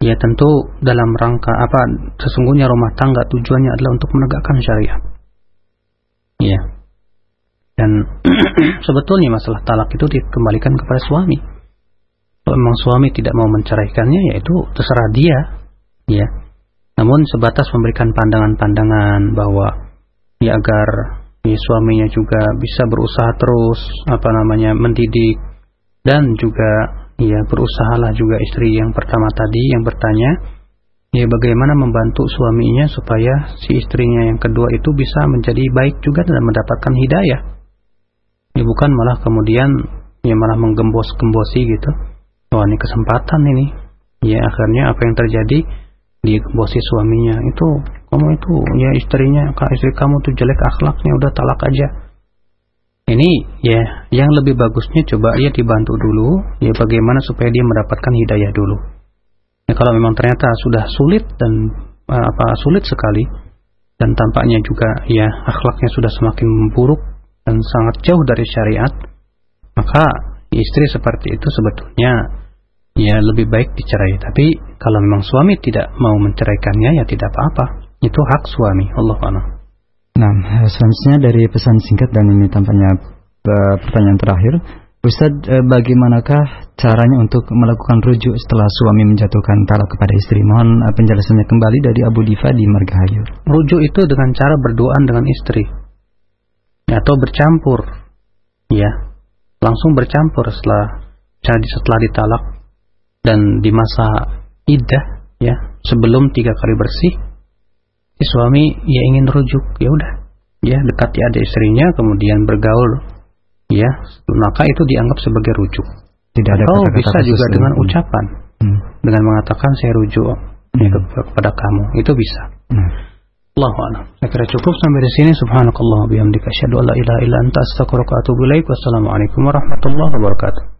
ya tentu dalam rangka apa sesungguhnya rumah tangga tujuannya adalah untuk menegakkan syariat. Ya. Dan sebetulnya masalah talak itu dikembalikan kepada suami. Kalau memang suami tidak mau menceraikannya yaitu terserah dia. Ya. Namun sebatas memberikan pandangan-pandangan bahwa ya agar suaminya juga bisa berusaha terus apa namanya mendidik. Dan juga ya berusahalah juga istri yang pertama tadi yang bertanya ya bagaimana membantu suaminya supaya si istrinya yang kedua itu bisa menjadi baik juga dan mendapatkan hidayah. Ya bukan malah kemudian ya malah menggembos-gembosi gitu. Wah ini kesempatan ini. Ya akhirnya apa yang terjadi? Digembosi suaminya. Itu kamu itu ya istrinya istri kamu tuh jelek akhlaknya udah talak aja ini ya yang lebih bagusnya coba ya dibantu dulu ya bagaimana supaya dia mendapatkan hidayah dulu ya kalau memang ternyata sudah sulit dan uh, apa sulit sekali dan tampaknya juga ya akhlaknya sudah semakin memburuk dan sangat jauh dari syariat maka istri seperti itu sebetulnya ya lebih baik dicerai. Tapi kalau memang suami tidak mau menceraikannya ya tidak apa-apa. Itu hak suami. Allah. Nah, selanjutnya dari pesan singkat dan ini tampaknya uh, pertanyaan terakhir. Ustaz, uh, bagaimanakah caranya untuk melakukan rujuk setelah suami menjatuhkan talak kepada istri? Mohon uh, penjelasannya kembali dari Abu Diva di Margahayu. Rujuk itu dengan cara berdoa dengan istri. Atau bercampur. Ya. Langsung bercampur setelah jadi setelah ditalak dan di masa iddah ya sebelum tiga kali bersih si suami ya ingin rujuk ya udah ya dekati adik istrinya kemudian bergaul ya maka itu dianggap sebagai rujuk tidak ada oh bisa juga dengan ucapan hmm. dengan mengatakan saya rujuk ya, hmm. ya, kepada kamu itu bisa hmm. Allah a'lam. Saya kira cukup sampai di sini. Subhanakallah bihamdika asyhadu an la ilaha illa anta astaghfiruka wa atubu ilaik. Wassalamualaikum warahmatullahi wabarakatuh.